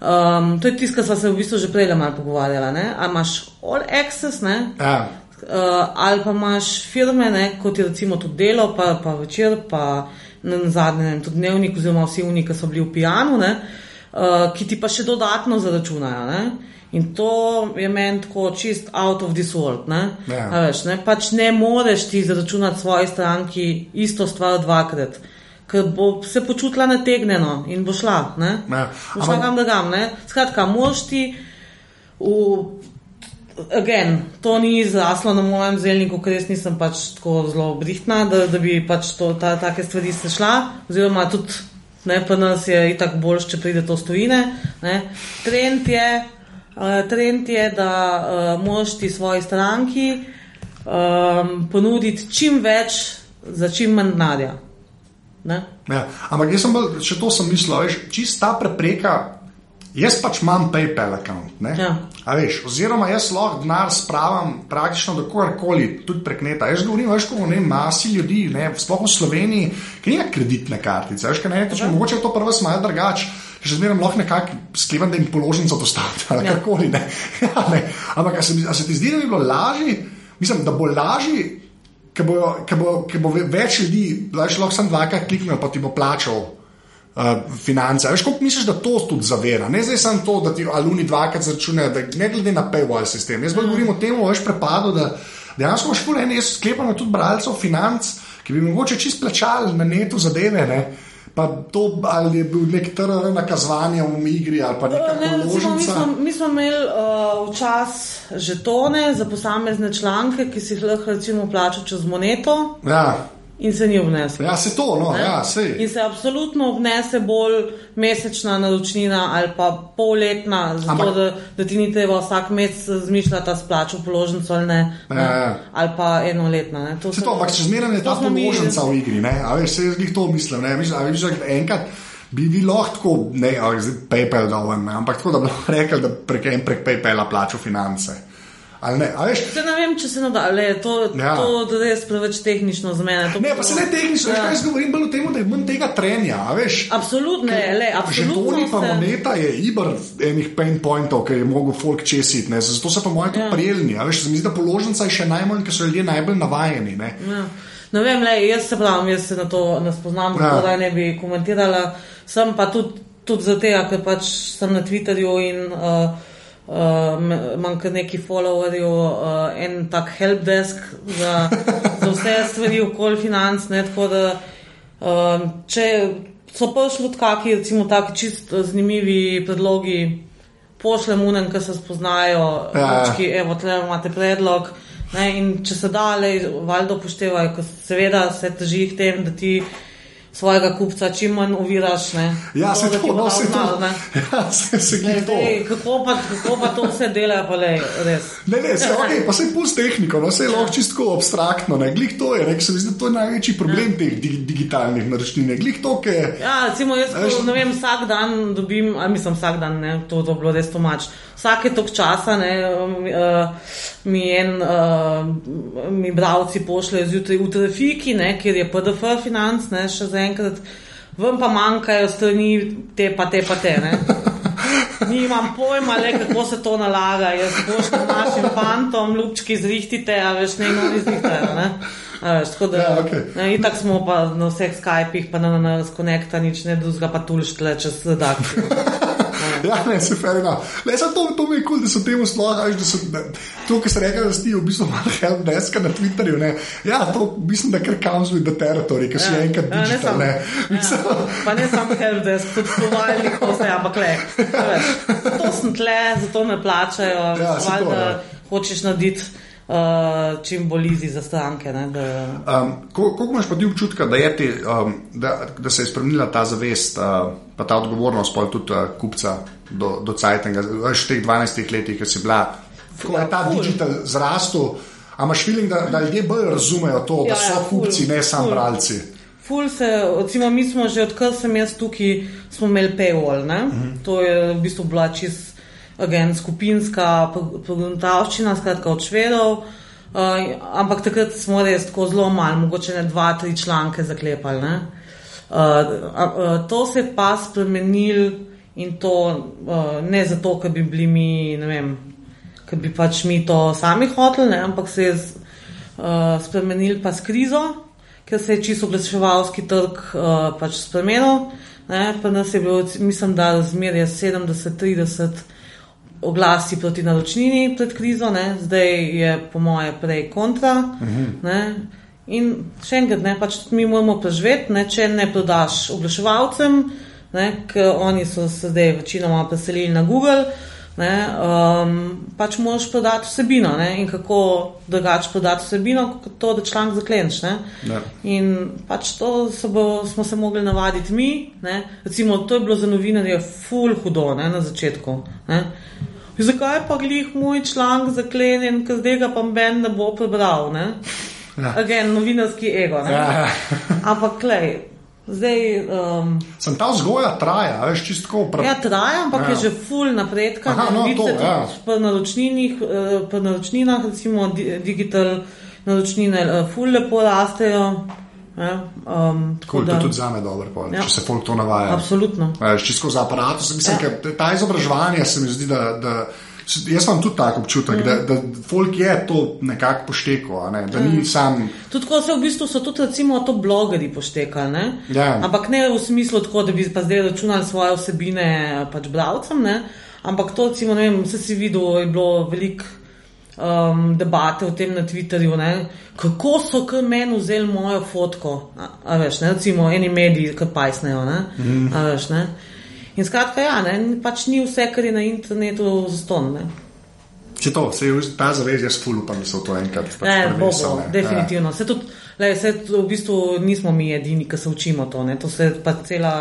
Speaker 3: Um, to je tisto, kar smo se v bistvu že prej malo pogovarjali, ne. A imaš all access, ne,
Speaker 2: Ja.
Speaker 3: uh, ali pa imaš firme, ne, kot je recimo tudi delo, pa, pa večer, pa na zadnje, ne, tudi dnevnik, oziroma vsi oni, ki so bili v pijanu, ne, uh, ki ti pa še dodatno zaračunajo. Ne. In to je meni tako čist out of this world. Ne?
Speaker 2: Ja.
Speaker 3: A Veš, ne? Pač ne moreš ti zaračunati svoji stranki isto stvar dvakrat, ker bo se počutila nategnjeno in bo šla. Ne?
Speaker 2: Ja.
Speaker 3: Bo šla
Speaker 2: Ampak-
Speaker 3: kam drugam. Skratka, moš ti v. Again, to ni zraslo na mojem zelniku, ker jaz nisem pač tako zelo brihtna, da, da bi pač to, ta, take stvari se šla. Oziroma, tudi ne, pa nas je itak boljš, če pride to stojine. Ne. Trend je, uh, trend je, da uh, moš ti svoji stranki um, ponuditi čim več za čim manj denarja.
Speaker 2: Ja. Ampak jaz sem bolj, še to sem mislil, veš, čista prepreka. Jaz pač imam PayPal račun.
Speaker 3: Ja.
Speaker 2: Ja. Oziroma, jaz lahko denar spravim praktično do kogarkoli, tudi prek neta. Jaz govorim, veš, kot o ne masi ljudi, ne, sploh v Sloveniji, ki nima kreditne kartice. Veš, ne, točno, mogoče je to prvo malo drugače. Že zmeraj lahko nekako sklepam, da jim položnico dostavite ali
Speaker 3: Ja.
Speaker 2: karkoli. Ne. [laughs] Ja, ne. Ampak a se, a se ti zdi, da bi bilo lažje, mislim, da bo lažje, ker bo, ker bo, ker bo ve- več ljudi, veš, lahko sem dvakrat kliknil, pa ti bo plačal uh, finance. Veš, kako misliš, da to tudi zavira? Ne zdaj samo to, da ti aluni dvakrat zračunajo, da ne glede na paywall sistem. Jaz bolj govorim o tem, veš, prepadu, da dejansko imaš ful ene, jaz sklepam tudi bralcev financ, ki bi mogoče čist plačali na netu zadeve. Ne? Pa to, ali je bil nek trg nakazovanja v igri, ali pa neka
Speaker 3: Ne, recimo, mi, smo, mi smo imeli uh, včasih žetone za posamezne članke, ki si jih lahko recimo plačal čez moneto
Speaker 2: Ja,
Speaker 3: in se ni obnesel.
Speaker 2: ja se to, no,
Speaker 3: Ne?
Speaker 2: ja, sej.
Speaker 3: In se absolutno obnese bolj mesečna naročnina ali pa polletna, zato
Speaker 2: Ampak-
Speaker 3: da, da ti ni treba vsak mesec zmišljati, da splačal položnico ali ne.
Speaker 2: Ja,
Speaker 3: ne.
Speaker 2: ja.
Speaker 3: Ali pa enoletna. Ne. To
Speaker 2: Se
Speaker 3: se-
Speaker 2: to, ampak če zmeraj je ta
Speaker 3: smo mi-
Speaker 2: položnica v igri, ne? a veš, se jaz glih to mislim, ne, mislim, a veš, enkrat bi vi lahko ne, zdaj PayPal dol, ne, ampak tako, da bi lahko rekel, da prek prek PayPala plačal finance. Ali ne, a veš,
Speaker 3: Se ne vem, če se nada, le, to,
Speaker 2: Ja.
Speaker 3: to je res preveč tehnično za mene. To
Speaker 2: ne, pa se ne tehnično,
Speaker 3: Ja.
Speaker 2: kaj jaz govorim bolj o tem, da je manj tega trenja, veš.
Speaker 3: Absolutno, le, absolutno.
Speaker 2: Žetoni pa
Speaker 3: se-
Speaker 2: moneta je ibr enih pain pointov, ki je mogel folk česiti, ne, zato so pa moji tudi
Speaker 3: Ja.
Speaker 2: prijelni, a veš, se mi zdi, da položnica je še najmanj, ker so ljudje najbolj navajeni, ne.
Speaker 3: Ja. Ne vem, le, jaz se pravim, jaz se na to ne spoznam,
Speaker 2: Ja.
Speaker 3: tako da ne bi komentirala. Sem pa tudi, tudi zato, ker pač sem na Twitterju in uh, uh, me- imam kar neki followerjev, uh, en tak helpdesk za, za vse stvari okoli financ. Ne, tako da, um, če so prišli tudi kaki, recimo, taki čist zanimivi predlogi, pošljem unen, ki se spoznajo,
Speaker 2: Ja.
Speaker 3: ja. evo, tle imate predlog. Ne, in če se da, le, valjda upoštevajo, ker seveda se teži k tem, da ti svojega kupca čim manj oviraš. Ne,
Speaker 2: Ja, se to, no, to.
Speaker 3: ne. [laughs]
Speaker 2: Ja, se, se glej to.
Speaker 3: Kako, pa, kako pa to vse dela, pa le res.
Speaker 2: Ne, ne, se, okay, pa se pusti tehniko, no, se je lahko čisto abstraktno. Ne. Glih to je, ne, se mi zdi, da to je največji problem teh dig, digitalnih naročnin. Glih to, ki je.
Speaker 3: Ja, recimo jaz, ko, ne vem, vsak dan dobim, a mislim vsak dan, ne, to, to je bilo res tomač. Vsake tok časa ne, uh, mi en, uh, mi bravci pošljajo zjutraj v trafiki, ne, kjer je PDF financ, ne, še zaenkrat, vam pa manjkajo strani te pa te pa te. Ne. [laughs] Nimam pojma, le, kako se to nalaga. Jaz pošljem našim fantom, lupčki zrihtite, a veš, ne eno izrihtajo. Ne. A Veš, tako da,
Speaker 2: Ja, okej.
Speaker 3: ne, itak smo pa na vseh Skypih, pa na, na, na skonekta nič ne drugega, pa tulštle čez redakcijo.
Speaker 2: Ja, ne, se ferina. Le, samo to, to mi je kul, cool, da so temu sploh, veš, da so, da, to, kar se reče, da si v bistvu malo helpdeska na Twitterju, ne. Ja, to mislim, da kar comes with the territory, ki si ja, enkrat
Speaker 3: ja, ne
Speaker 2: digital,
Speaker 3: samo-
Speaker 2: ne.
Speaker 3: Ja,
Speaker 2: Mislim,
Speaker 3: pa ne samo helpdesk, tudi provalnik, vse, ampak le. [laughs] To sem tle, zato me plačajo,
Speaker 2: Ja, se
Speaker 3: valjda
Speaker 2: ja.
Speaker 3: hočeš narediti uh, čim bolj izi za stranke. Ne, da,
Speaker 2: Um, ko- Koliko imaš pa ti občutka, da, ti, um, da, da se je spremenila ta zavest, uh, pa ta odgovornost, pa tudi uh, kupca do, do Cajtanga, v teh 12 letih, ki si bila, ko je ta
Speaker 3: ful.
Speaker 2: digital zrastel, a imaš feeling, da, da ljudje bolj razumejo to, da
Speaker 3: Ja, ja,
Speaker 2: so
Speaker 3: ful,
Speaker 2: kupci, ne samo
Speaker 3: ful.
Speaker 2: bralci.
Speaker 3: Ful se, recimo, mi smo že odkar sem jaz tukaj, smo imeli paywall. Uh
Speaker 2: Mhm.
Speaker 3: -huh. To je v bistvu bila čist agen, skupinska programavščina, skratka od švedov. Uh, ampak takrat smo res tako zelo malo, mogoče ne dva, tri članke zaklepali. Ne? Uh, uh, to se je pa spremenil in to uh, ne zato, ker bi bili mi, ne vem, ker bi pač mi to sami hoteli, ne? ampak se je z- uh, spremenil pa s krizo, ker se je čisto oglaševalski trg uh, pač spremenil. Ne? Pa nas je bilo, mislim, da razmerje 70-30 oglasi proti naročnini pred krizo, ne? zdaj je po moje prej kontra. Ne? In še enkrat, ne, pač mi moramo preživeti, ne, če ne prodaš oglaševalcem, ker oni so se zdaj večinoma preselili na Google, ne, um, pač moraš prodati vsebino ne, in kako drugače prodati vsebino, kot to, da članek zakleneš. Ne.
Speaker 2: Ja.
Speaker 3: In pač to se bo, smo se mogli navaditi mi. Ne. Recimo, to je bilo za novinarje ful hudo ne, na začetku. Ne. Zakaj pa glih moj članek zaklenjen, ker zdaj ga pa Ben ne bo prebral? Ne?
Speaker 2: Ja.
Speaker 3: Agen, novinarski ego. Ne?
Speaker 2: Ja.
Speaker 3: Ampak, klej, zdaj. Um,
Speaker 2: Sem ta vzgoja traja, veš, čisto prav.
Speaker 3: ja, traja, ampak
Speaker 2: Ja.
Speaker 3: je že full napredka.
Speaker 2: Aha, no, to, ja.
Speaker 3: Pri naročninih, eh, pri naročninah, recimo di, digital naročnine, eh, full lepo rastejo. Ja, um, tako
Speaker 2: Cool, to
Speaker 3: da-
Speaker 2: tudi za me dobro, pol,
Speaker 3: Ja.
Speaker 2: če se folk to navaja.
Speaker 3: Absolutno.
Speaker 2: Čisto za aparatom, mislim,
Speaker 3: ja.
Speaker 2: ta izobraževanje se mi zdi, da. da Jaz imam tudi tako občutek, mm. da, da folk je to nekako poštekal, a ne? da ni sam.
Speaker 3: Tudi ko se v bistvu so tudi recimo to blogeri poštekali, ne?
Speaker 2: Ja.
Speaker 3: ampak ne v smislu tako, da bi pa zdaj računali svoje vsebine pač bralcem, ne? ampak to recimo, ne vem, vse si videl, je bilo veliko um, debate o tem na Twitterju, ne? kako so kar meni vzeli mojo fotko, a, a veš, ne? recimo eni mediji, ki pajsnejo, ne? Mm. a veš, ne. In skratka, ja, ne, pač ni vse, kar je na internetu zaston. Ne.
Speaker 2: Če to, se je ta zavez, jaz ful upam, da so to enkrat pač
Speaker 3: Ne, bo,
Speaker 2: prenesel,
Speaker 3: bo,
Speaker 2: ne.
Speaker 3: definitivno. Se tudi, le, se, v bistvu nismo mi edini, ki se učimo to. Ne. To se pa cela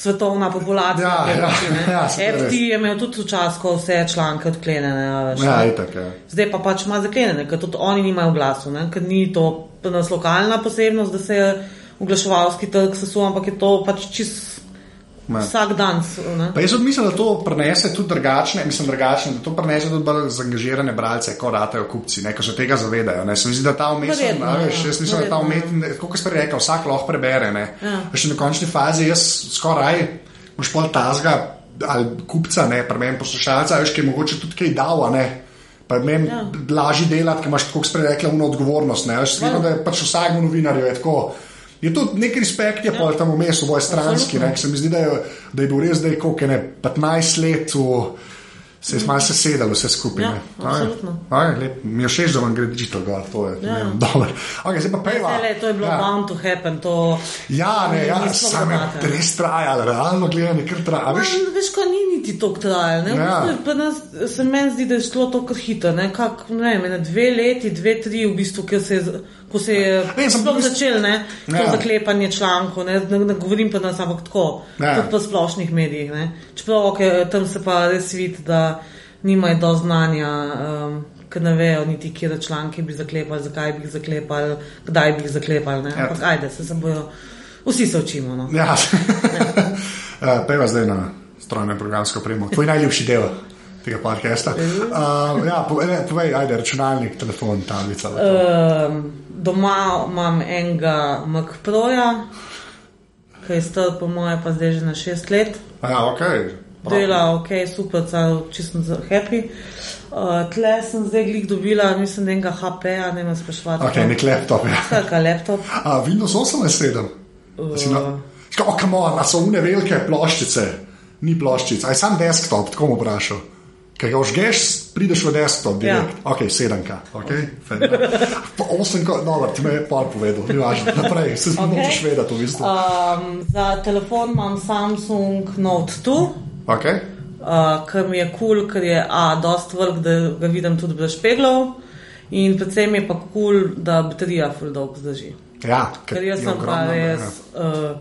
Speaker 3: svetovna populacija.
Speaker 2: Ja,
Speaker 3: tega
Speaker 2: ja,
Speaker 3: ne.
Speaker 2: ja, se
Speaker 3: FT je imel tudi včasih, ko vse članke odklenjene. a Veš,
Speaker 2: Ja, itak, ja.
Speaker 3: Zdaj pa pač ima zaklenjene, ker tudi oni nimajo glasu, ne, ker ni to nas lokalna posebnost, da se je oglaševalski trg sesul, ampak je to pač čist
Speaker 2: Ne.
Speaker 3: vsak dan. Ne.
Speaker 2: Pa jaz tudi mislim, da to prenese tudi drugačne, mislim, drugačne, da to prenese tudi bolj zaangažirane bralce, ko ratajo kupci, ne, ko se tega zavedajo. Ne. Se mi zdi, da ta umestna,
Speaker 3: Verjetno,
Speaker 2: veš,
Speaker 3: ja.
Speaker 2: jaz mislim, da ta
Speaker 3: Verjetno,
Speaker 2: umetni, kot ste rekel, vsak lahko prebere. Ne.
Speaker 3: Ja.
Speaker 2: Veš, na končni fazi jaz skoraj, moš pol tazga ali kupca, ne, pri meni poslušalca, veš, ki je mogoče tudi kaj dal, ne. Pa je meni ja. Lažje delati, ker imaš, kot ste rekli, odgovornost. Ne. Veš, ja. da je pač vsakemu novinarju je tako. Je tudi nek respekt, je ja. pa tam vmes, oboj stranski. Ne, se mi zdi, da je, da je bil res zdaj, koliko ne, 15 let, v, se je malo sesedalo vse skupaj.
Speaker 3: Ja,
Speaker 2: ne.
Speaker 3: absolutno.
Speaker 2: Aj, lep, mi je všeč, da vam gre digital gor, to je
Speaker 3: Ja.
Speaker 2: ja. dobro. Okay, zdaj pa pejva.
Speaker 3: Le, to je bilo
Speaker 2: ja.
Speaker 3: bound to happen. To,
Speaker 2: Ja, ne, ja, sam je
Speaker 3: ne.
Speaker 2: res trajal, realno gledanje, ker traja. Veš,
Speaker 3: Veš, veš kaj ni niti tako trajalo.
Speaker 2: Ja.
Speaker 3: Ja. Pri nas se meni zdi, da je šlo to kar hitro. Ne, Kak, ne vem, ene dve leti, dve, tri, v bistvu, ker se je ko se je sploh začel, ne, to
Speaker 2: Ja.
Speaker 3: zaklepanje člankov, ne, ne, ne govorim pa nas, ampak tako,
Speaker 2: Ja.
Speaker 3: tudi po splošnih medijih. Ne. Čeprav okay, tam se pa res vidi, da nimajo do znanja, um, ker ne vejo niti, kje članke bi zaklepali, zakaj bi jih zaklepali, kdaj bi jih zaklepali. Ne.
Speaker 2: Ja.
Speaker 3: Ampak ajde, se, se bojo, vsi se učimo. No.
Speaker 2: Ja. [laughs] uh, Pejva zdaj na strojno programsko opremo. Tvoj najljubši del tega podcasta. Uh, ja, po, ne, povej, ajde, računalnik, telefon, tablica. Uh,
Speaker 3: doma imam enega Mac Proja, ki je star, po moje, pa zdaj že na šest let.
Speaker 2: ja, ok.
Speaker 3: Dela ok, super, čisto happy. Uh, tle sem zdaj glih dobila, mislim, da enega HP-ja, ne me sprašvati.
Speaker 2: Ok, nek laptop. Ja.
Speaker 3: Skratka, laptop.
Speaker 2: A, Windows 8 ali 7? Uh. Oh, come on, a so une velike ploščice, ni ploščic, aj sam desktop, tako mu vprašal. Ker ga užgeš, prideš v desktop, direkt. Ja. Ok, sedemka, ok. Po osem, ko- dobro, ti me je pol povedal, ni važno, naprej, se okay.
Speaker 3: Ok.
Speaker 2: moraš vedeti, v bistvu.
Speaker 3: Um, za telefon imam Samsung Note 2.
Speaker 2: Ok,
Speaker 3: uh, kar mi je kul, cool, ker je A, dost vrk, da ga vidim tudi brez špeglov, in predvsem je pa kul, cool, da baterija full dolg zdrži.
Speaker 2: ja,
Speaker 3: Ker jaz
Speaker 2: je
Speaker 3: sem pa
Speaker 2: ogromno,
Speaker 3: res
Speaker 2: ja.
Speaker 3: uh,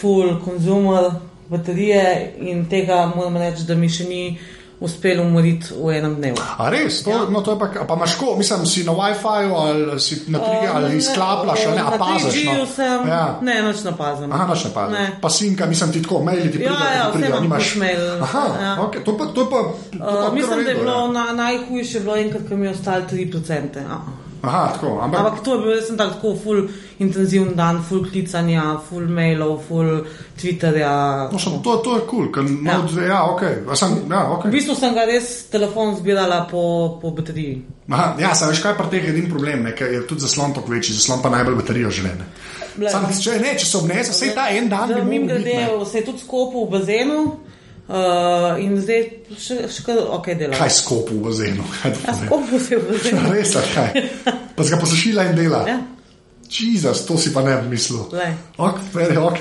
Speaker 3: full consumer baterije in tega moram reči, da mi še ni uspelo umoriti v enem dnevu.
Speaker 2: A res, to, ja. no, to je pa, pa imaš ko, mislim, si na WiFi ali si na 3 ali izklaplaš, ali ne, a
Speaker 3: Na
Speaker 2: paziš.
Speaker 3: 3G-ju
Speaker 2: No.
Speaker 3: sem,
Speaker 2: Ja.
Speaker 3: ne, noč napazim.
Speaker 2: Aha, naš napad.
Speaker 3: Ne.
Speaker 2: Pa sinka, mislim ti tako, maili ti
Speaker 3: Ja,
Speaker 2: pridejo,
Speaker 3: ja, vse push mail,
Speaker 2: Aha,
Speaker 3: ja.
Speaker 2: okay. to, pa, to pa. To pa
Speaker 3: Uh, mislim,
Speaker 2: v
Speaker 3: da je
Speaker 2: redu,
Speaker 3: bilo
Speaker 2: ja.
Speaker 3: na, najhujše, bilo enkrat, ko mi je ostalo 3%. Ja.
Speaker 2: Aha, tako, ampak.
Speaker 3: Ampak to je bil en tak tako full intenziven dan, full klicanja, full mailov, full Twitterja.
Speaker 2: No, sem, to, to je kul, cool, ker
Speaker 3: Ja.
Speaker 2: ja. ja, ok, a sem, ja,
Speaker 3: V
Speaker 2: ok.
Speaker 3: bistvu sem ga res telefon zbirala po, po bateriji.
Speaker 2: Aha, ja, sem veš, kaj pa teh edin problem, ne, ker je tudi zaslon tako večji, zaslon pa najbolj baterijo žele. ne.
Speaker 3: Glej.
Speaker 2: Sam, če, ne, če se obnese, vse ta en dan bi
Speaker 3: Mim grede se je tudi skopil v bazenu uh, in zdaj še, še kar ok dela.
Speaker 2: Kaj skopu v bazenu? [laughs]
Speaker 3: Ja, je v bazenu. [laughs]
Speaker 2: Res, kaj? Pa si ga posušila in dela.
Speaker 3: Ja.
Speaker 2: Jezus, to si pa ne bi mislil.
Speaker 3: Glej.
Speaker 2: Ok, veri, ok.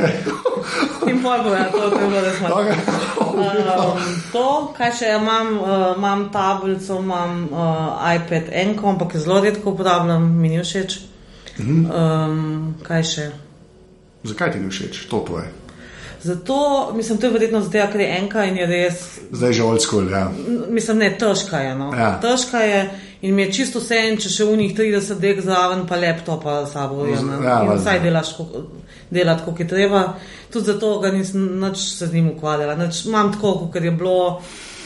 Speaker 2: [laughs]
Speaker 3: In pol bo, ja, to, to je bilo res malo.
Speaker 2: okay.
Speaker 3: Um, to, kaj še imam, uh, imam tablico, imam uh, iPad enko, ampak je zelo redko uporabljam, mi ni všeč. Um, kaj še?
Speaker 2: Zakaj ti ni všeč? To povej.
Speaker 3: Zato, mislim, to je verjetno zato, ker je enka in je res,
Speaker 2: Zdaj je že old school, ja.
Speaker 3: mislim, ne, težka je. No.
Speaker 2: Ja.
Speaker 3: Težka je in mi je čisto vse en, če še unih 30 dek zraven, pa laptopa s sabo.
Speaker 2: Ja,
Speaker 3: in
Speaker 2: valjda.
Speaker 3: vsaj delaš, delati, kot je treba. Tudi zato ga nisem nič se z njim ukvarjala. Nič, imam tako, kot je bilo.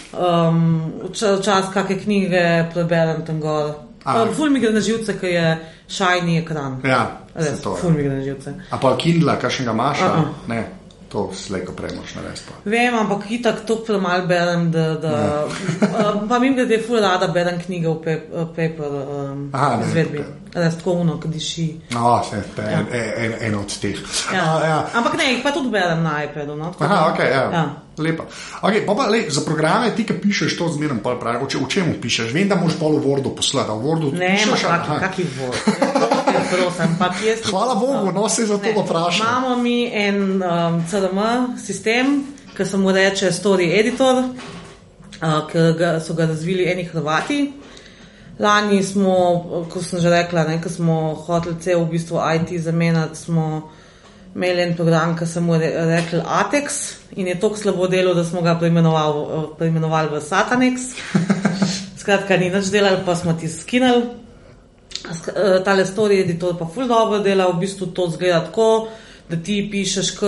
Speaker 3: Um, Včasih kakšne knjige preberem tam gor. Uh, ful mi gre na živce, ker je šajni ekran.
Speaker 2: Ja,
Speaker 3: Res, ful mi gre na živce.
Speaker 2: A pa Kindle, kakšnega imaš?
Speaker 3: A-a.
Speaker 2: Ne, to slejko premoš narediti. pa.
Speaker 3: Vem, ampak itak to premalo berem, da, da
Speaker 2: Ja.
Speaker 3: uh, [laughs] pa mi je ful rada berem knjige v pe, uh, paper um,
Speaker 2: Aha,
Speaker 3: izvedbi. Res tako uno, kad diši.
Speaker 2: No, se, to je en, en, en od teh.
Speaker 3: Ja.
Speaker 2: A, [laughs] ja.
Speaker 3: Ampak ne, jih pa tudi berem na iPadu. No,
Speaker 2: Aha,
Speaker 3: da-
Speaker 2: ok, ja.
Speaker 3: ja.
Speaker 2: ja. Lepo. Okay, pa pa, lej, za programe ti, ki pišeš to zmerno, pa pravi, o, če, o čemu pišeš? Vem, da moraš pol v Wordu poslati, v Wordu
Speaker 3: Ne, ma
Speaker 2: pišeš.
Speaker 3: kaki,
Speaker 2: aha.
Speaker 3: kaki vod. [laughs] Prosim, pa jaz.
Speaker 2: Hvala Bogu, no se za to vprašam.
Speaker 3: Imamo mi en um, CRM sistem, ki se mu reče Story Editor, uh, ki ga, so ga razvili eni Hrvati. Lani smo, kot sem že rekla, ne, ko smo hoteli cel v bistvu IT zamenjati, smo imeli en program, ki se mu je re- rekel Atex in je tako slabo delo, da smo ga preimenovali, preimenovali v Satanex. [laughs] Skratka, ni nič delali, pa smo ti skinali. Eh, Tale story editor pa ful dobro dela, v bistvu to zgleda tako, da ti pišeš k,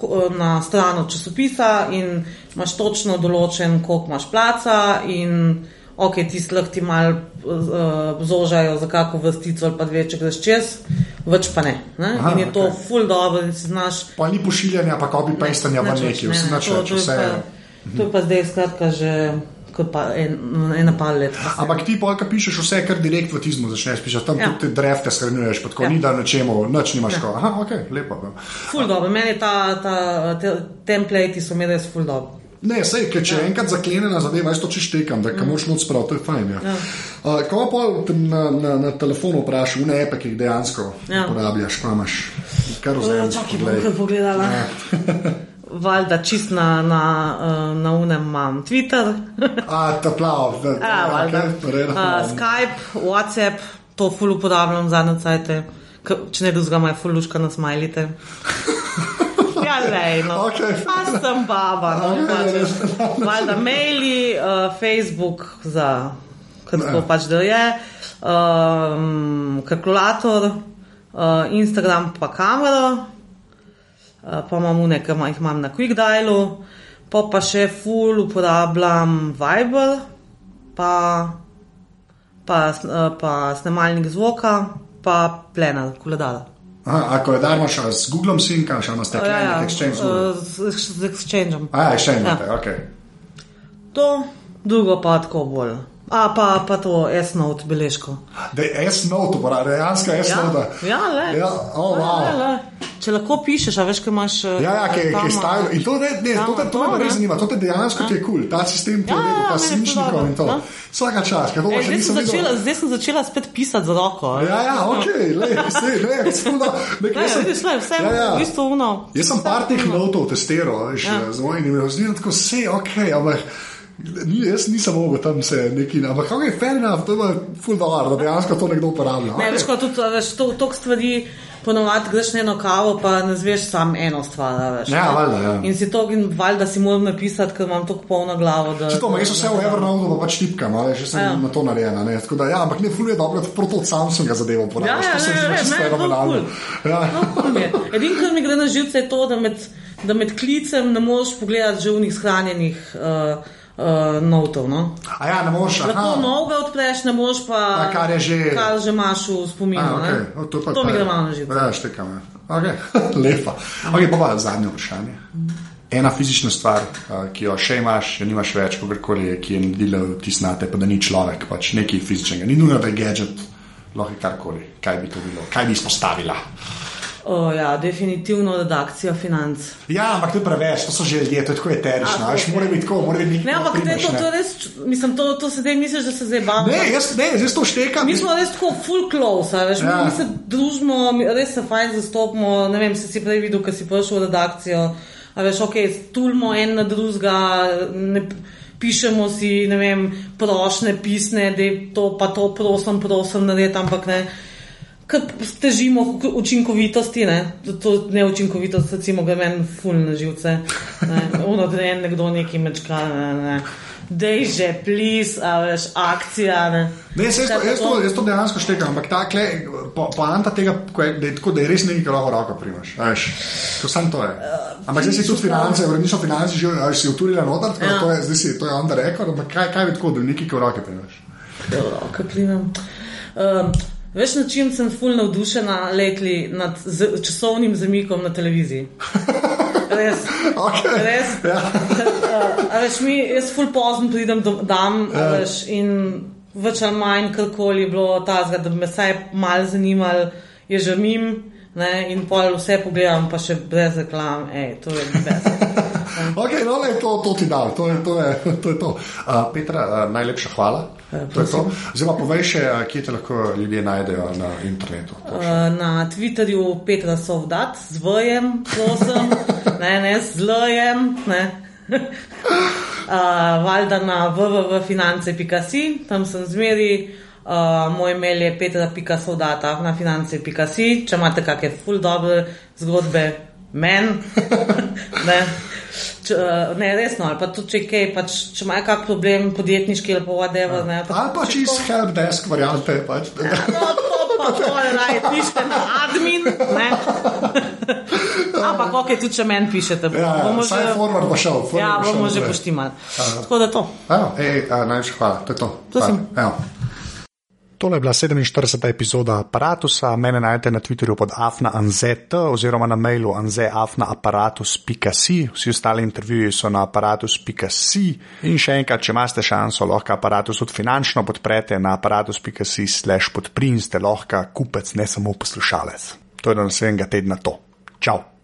Speaker 3: k, na stran od časopisa in imaš točno določen, koliko imaš placa in ok, ti slih ti mal uh, zožajo za kako vrstico ali pa dve, če greš čez, več pa ne. ne?
Speaker 2: Aha,
Speaker 3: in je to
Speaker 2: okej.
Speaker 3: ful dobro in si znaš.
Speaker 2: Pa ni pošiljanja, pa copy pastanja v neki,
Speaker 3: to je
Speaker 2: vse
Speaker 3: To je pa zdaj skratka že kot pa en, ena par let. pa se-
Speaker 2: Ampak ti ki pišeš vse, kar direkt v tizmu začneš pisati, tam
Speaker 3: Ja.
Speaker 2: tudi te drefte shranjuješ, tako
Speaker 3: Ja.
Speaker 2: ni da na čemu, nič nimaš. Ja. Aha, ok, lepo. Ja.
Speaker 3: Ful dobro, meni ta, ta te, template so mi res ful dobro.
Speaker 2: Ne, sej, ker če ja. enkrat zaklenena zadeva, jaz to češtekam, da mm. moš noč sprav, to je fajn. Ja.
Speaker 3: Ja.
Speaker 2: Uh, ko pa na, na, na telefonu vprašaš, ne epe, ki jih dejansko
Speaker 3: Ja.
Speaker 2: uporabljaš, pa imaš kar vzameš.
Speaker 3: Čakaj, bom kar pogledala.
Speaker 2: Ja. [laughs]
Speaker 3: Valjda čist na, na, uh, na unem imam Twitter,
Speaker 2: A, ta plav, da, [laughs]
Speaker 3: A, valjda.
Speaker 2: okay,
Speaker 3: uh, Skype, WhatsApp, to ful uporabljam zadnje cajte, če ne drugega, maj fuluška na smajlite. [laughs] Ja, lej, no.
Speaker 2: Okej.
Speaker 3: Pa sem baba, no.
Speaker 2: Okej,
Speaker 3: pač, [laughs] Valjda maili, uh, Facebook za, kako pač da je, um, kalkulator, uh, Instagram pa kamero, pa imam nekaj, jih imam na QuickDialu, pa pa še full uporabljam Viber, pa, pa, uh, pa snemalnik zvoka, pa plenar, koledar.
Speaker 2: Aha, ako je darmo še z Googlom sinka, še na steklenih ja, exchange. Ja,
Speaker 3: uh, z, z Exchangeom.
Speaker 2: A, exchange,
Speaker 3: Ja.
Speaker 2: ja. ok.
Speaker 3: To, drugo pa tako bolj. A pa, pa to S-note beležko.
Speaker 2: Da je S-note, uporabljam, dejansko
Speaker 3: Ja,
Speaker 2: S-note.
Speaker 3: ja, le.
Speaker 2: Ja, oh,
Speaker 3: Le,
Speaker 2: wow.
Speaker 3: le, le. Če lahko pišeš, a veš, kaj imaš. eh,
Speaker 2: Ja, ja, ki
Speaker 3: tam,
Speaker 2: je stajal. In to, ne, ne, to, te, to me
Speaker 3: ne.
Speaker 2: res zanima, to te dejansko ti je kul, cool. ta sistem ti je
Speaker 3: Ja, ja,
Speaker 2: pa
Speaker 3: je to
Speaker 2: svinčnikov in to.
Speaker 3: dobro, no.
Speaker 2: Vsaka čas, ker to
Speaker 3: Ej,
Speaker 2: pa še
Speaker 3: zdaj, sem
Speaker 2: nisem
Speaker 3: začela,
Speaker 2: videl.
Speaker 3: zdaj sem začela spet pisati z roko.
Speaker 2: Ja, ja, ok, le, sej, ne, spomno,
Speaker 3: Ne,
Speaker 2: nekaj sem.
Speaker 3: vidiš, le, vse
Speaker 2: Ja, ja.
Speaker 3: v bistvu uno.
Speaker 2: Jaz sem par teh notov testiral, veš,
Speaker 3: Ja.
Speaker 2: z mojim imenom, zdi tako vse ok, ampak. Ni, jaz nisem mogel tam se neki, ampak kako je fair enough, to je full dollar, da dejansko to nekdo uporablja.
Speaker 3: Ne, veš, kot tudi, veš, to, toliko stvari. Ponovadi greš na eno kavo, pa ne zveš samo eno stvar. Veš,
Speaker 2: Ja, valjda, ja.
Speaker 3: In si to, in valjda si moram napisati, ker imam tako polno glavo. Da,
Speaker 2: Če to, jaz vse v Evernote pa pač tipkam, ali že sem
Speaker 3: Ja.
Speaker 2: na to narejena. Ne? Tako da, ja, ampak ne fulje dobro, da prav to od Samsunga zadevo
Speaker 3: Ja,
Speaker 2: uporabljaš.
Speaker 3: ja,
Speaker 2: to se mi
Speaker 3: ne,
Speaker 2: zdi
Speaker 3: ne,
Speaker 2: čisto
Speaker 3: ne, to
Speaker 2: fenomenalno.
Speaker 3: ful.
Speaker 2: Ja.
Speaker 3: Edino, kar mi gre na živce, je to, da med, da med klicem ne moreš pogledati že v njih shranjenih uh, uh, notov. No?
Speaker 2: A ja, ne moreš,
Speaker 3: Lahko novega odpreš, ne moreš pa,
Speaker 2: Pa kar je že-
Speaker 3: kar že imaš v spominu.
Speaker 2: A, okay. o, to, pa,
Speaker 3: to mi
Speaker 2: pa-
Speaker 3: gre malo na živce.
Speaker 2: Ja, štekam. Ja. Okay. [laughs] Lepa. Okay, pa pa zadnje vprašanje. Ena fizična stvar, uh, ki jo še imaš, jo nimaš več, kakorkoli je, ki je naredila vtis na te, pa da ni človek, pač nekaj fizičnega. Ni nujno, da je gadget, lahko je karkoli. Kaj bi to bilo? Kaj bi izpostavila?
Speaker 3: O, ja, definitivno redakcija financ.
Speaker 2: Ja, ampak to je preveč, to so že ljudje, to je tako eterično.
Speaker 3: A,
Speaker 2: Veš,
Speaker 3: ok.
Speaker 2: mora biti tako, mora biti
Speaker 3: Ne,
Speaker 2: nekaj.
Speaker 3: ampak te, to, to, je res, mislim, to, to se zdaj misliš, da se zdaj bavimo.
Speaker 2: Ne, jaz, ne, jaz to štekam.
Speaker 3: Mi smo res tako full close, veš,
Speaker 2: Ja.
Speaker 3: mi, se družimo, res se fajn zastopimo. Ne vem, si si prej videl, ko si prišel v redakcijo. A veš, ok, stulmo en na drugega, ne, pišemo si, ne vem, prošne, pisne, da je to pa to, prosim, prosim, narediti, ampak ne. Ker težimo k učinkovitosti, ne, to neučinkovitost, recimo, gre meni ful na živce. Ono, da je nekdo neki mečkal, ne, ne. Dej že, plis, a veš, akcija, ne.
Speaker 2: Ne, jaz, jaz, jaz, to, jaz to dejansko štekam, ampak ta kle, po, poanta tega, ko je, da je tako, da je res nekaj, kar lahko roko primaš. Veš, to sam to je. Ampak zdaj si tudi finance, uredniško finance že veš, si uturila noter, tako da
Speaker 3: Ja.
Speaker 2: to je, zdaj si, to je on the record, ampak kaj, kaj bi tako, da nekaj, kar roke primaš.
Speaker 3: Roke primem. Um, veš, na čem sem ful navdušena letli nad z, časovnim zamikom na televiziji. [laughs] Res.
Speaker 2: Okay.
Speaker 3: Res.
Speaker 2: Ja. [laughs]
Speaker 3: A veš, mi, jaz ful pozno pridem do, dam
Speaker 2: Ja.
Speaker 3: veš, in več ali manj karkoli je bilo tazga, da bi me vsaj mal zanimal, je že mim. Ne, in pol vse pogledam, pa še brez reklam, ej, to je brez. [laughs] [laughs]
Speaker 2: Ok, no, le, to, to ti dal, to je to. Je, [laughs] to, je to. Uh, Petra, uh, najlepša hvala. To je to. Zdaj pa povej še, kje te lahko ljudje najdejo na internetu.
Speaker 3: Uh, na Twitterju Petra Sovdat, z vojem, prosim, [laughs] ne, ne, z lojem, ne. Uh, valjda na www.finance.si, tam sem zmeri, uh, moj mail je petra.sovdata na finance.si, če imate kakšne full dobre zgodbe, men, [laughs] ne. Č, uh, ne, resno, ali pa tudi če je kaj, pač, če imajo kak problem podjetniški ali pa whatever, ne.
Speaker 2: Ali pa čist helpdesk variante. Pač.
Speaker 3: No, to pa pol raje pišete na admin, ne. [laughs] Ampak, ok, tudi če meni pišete,
Speaker 2: Ja, ja,
Speaker 3: bomo že,
Speaker 2: forward bo šel. forward
Speaker 3: ja,
Speaker 2: bo šel
Speaker 3: bomo že poštimali. Tako da to.
Speaker 2: Evo, ej, a, najlepša hvala, to je to.
Speaker 3: Prosim.
Speaker 2: Hvala.
Speaker 1: Tole je bila 47. epizoda aparata. Mene najdete na Twitterju pod afnaanzet oziroma na mailu anzeafnaaparatus.si. Vsi ostali intervjuji so na aparatus.si. In še enkrat, če imate šanso, lahko aparatus tudi finančno podprete na aparatus.si slash podprin, ste lahko kupec, ne samo poslušalec. To je do naslednjega tedna to. Čau!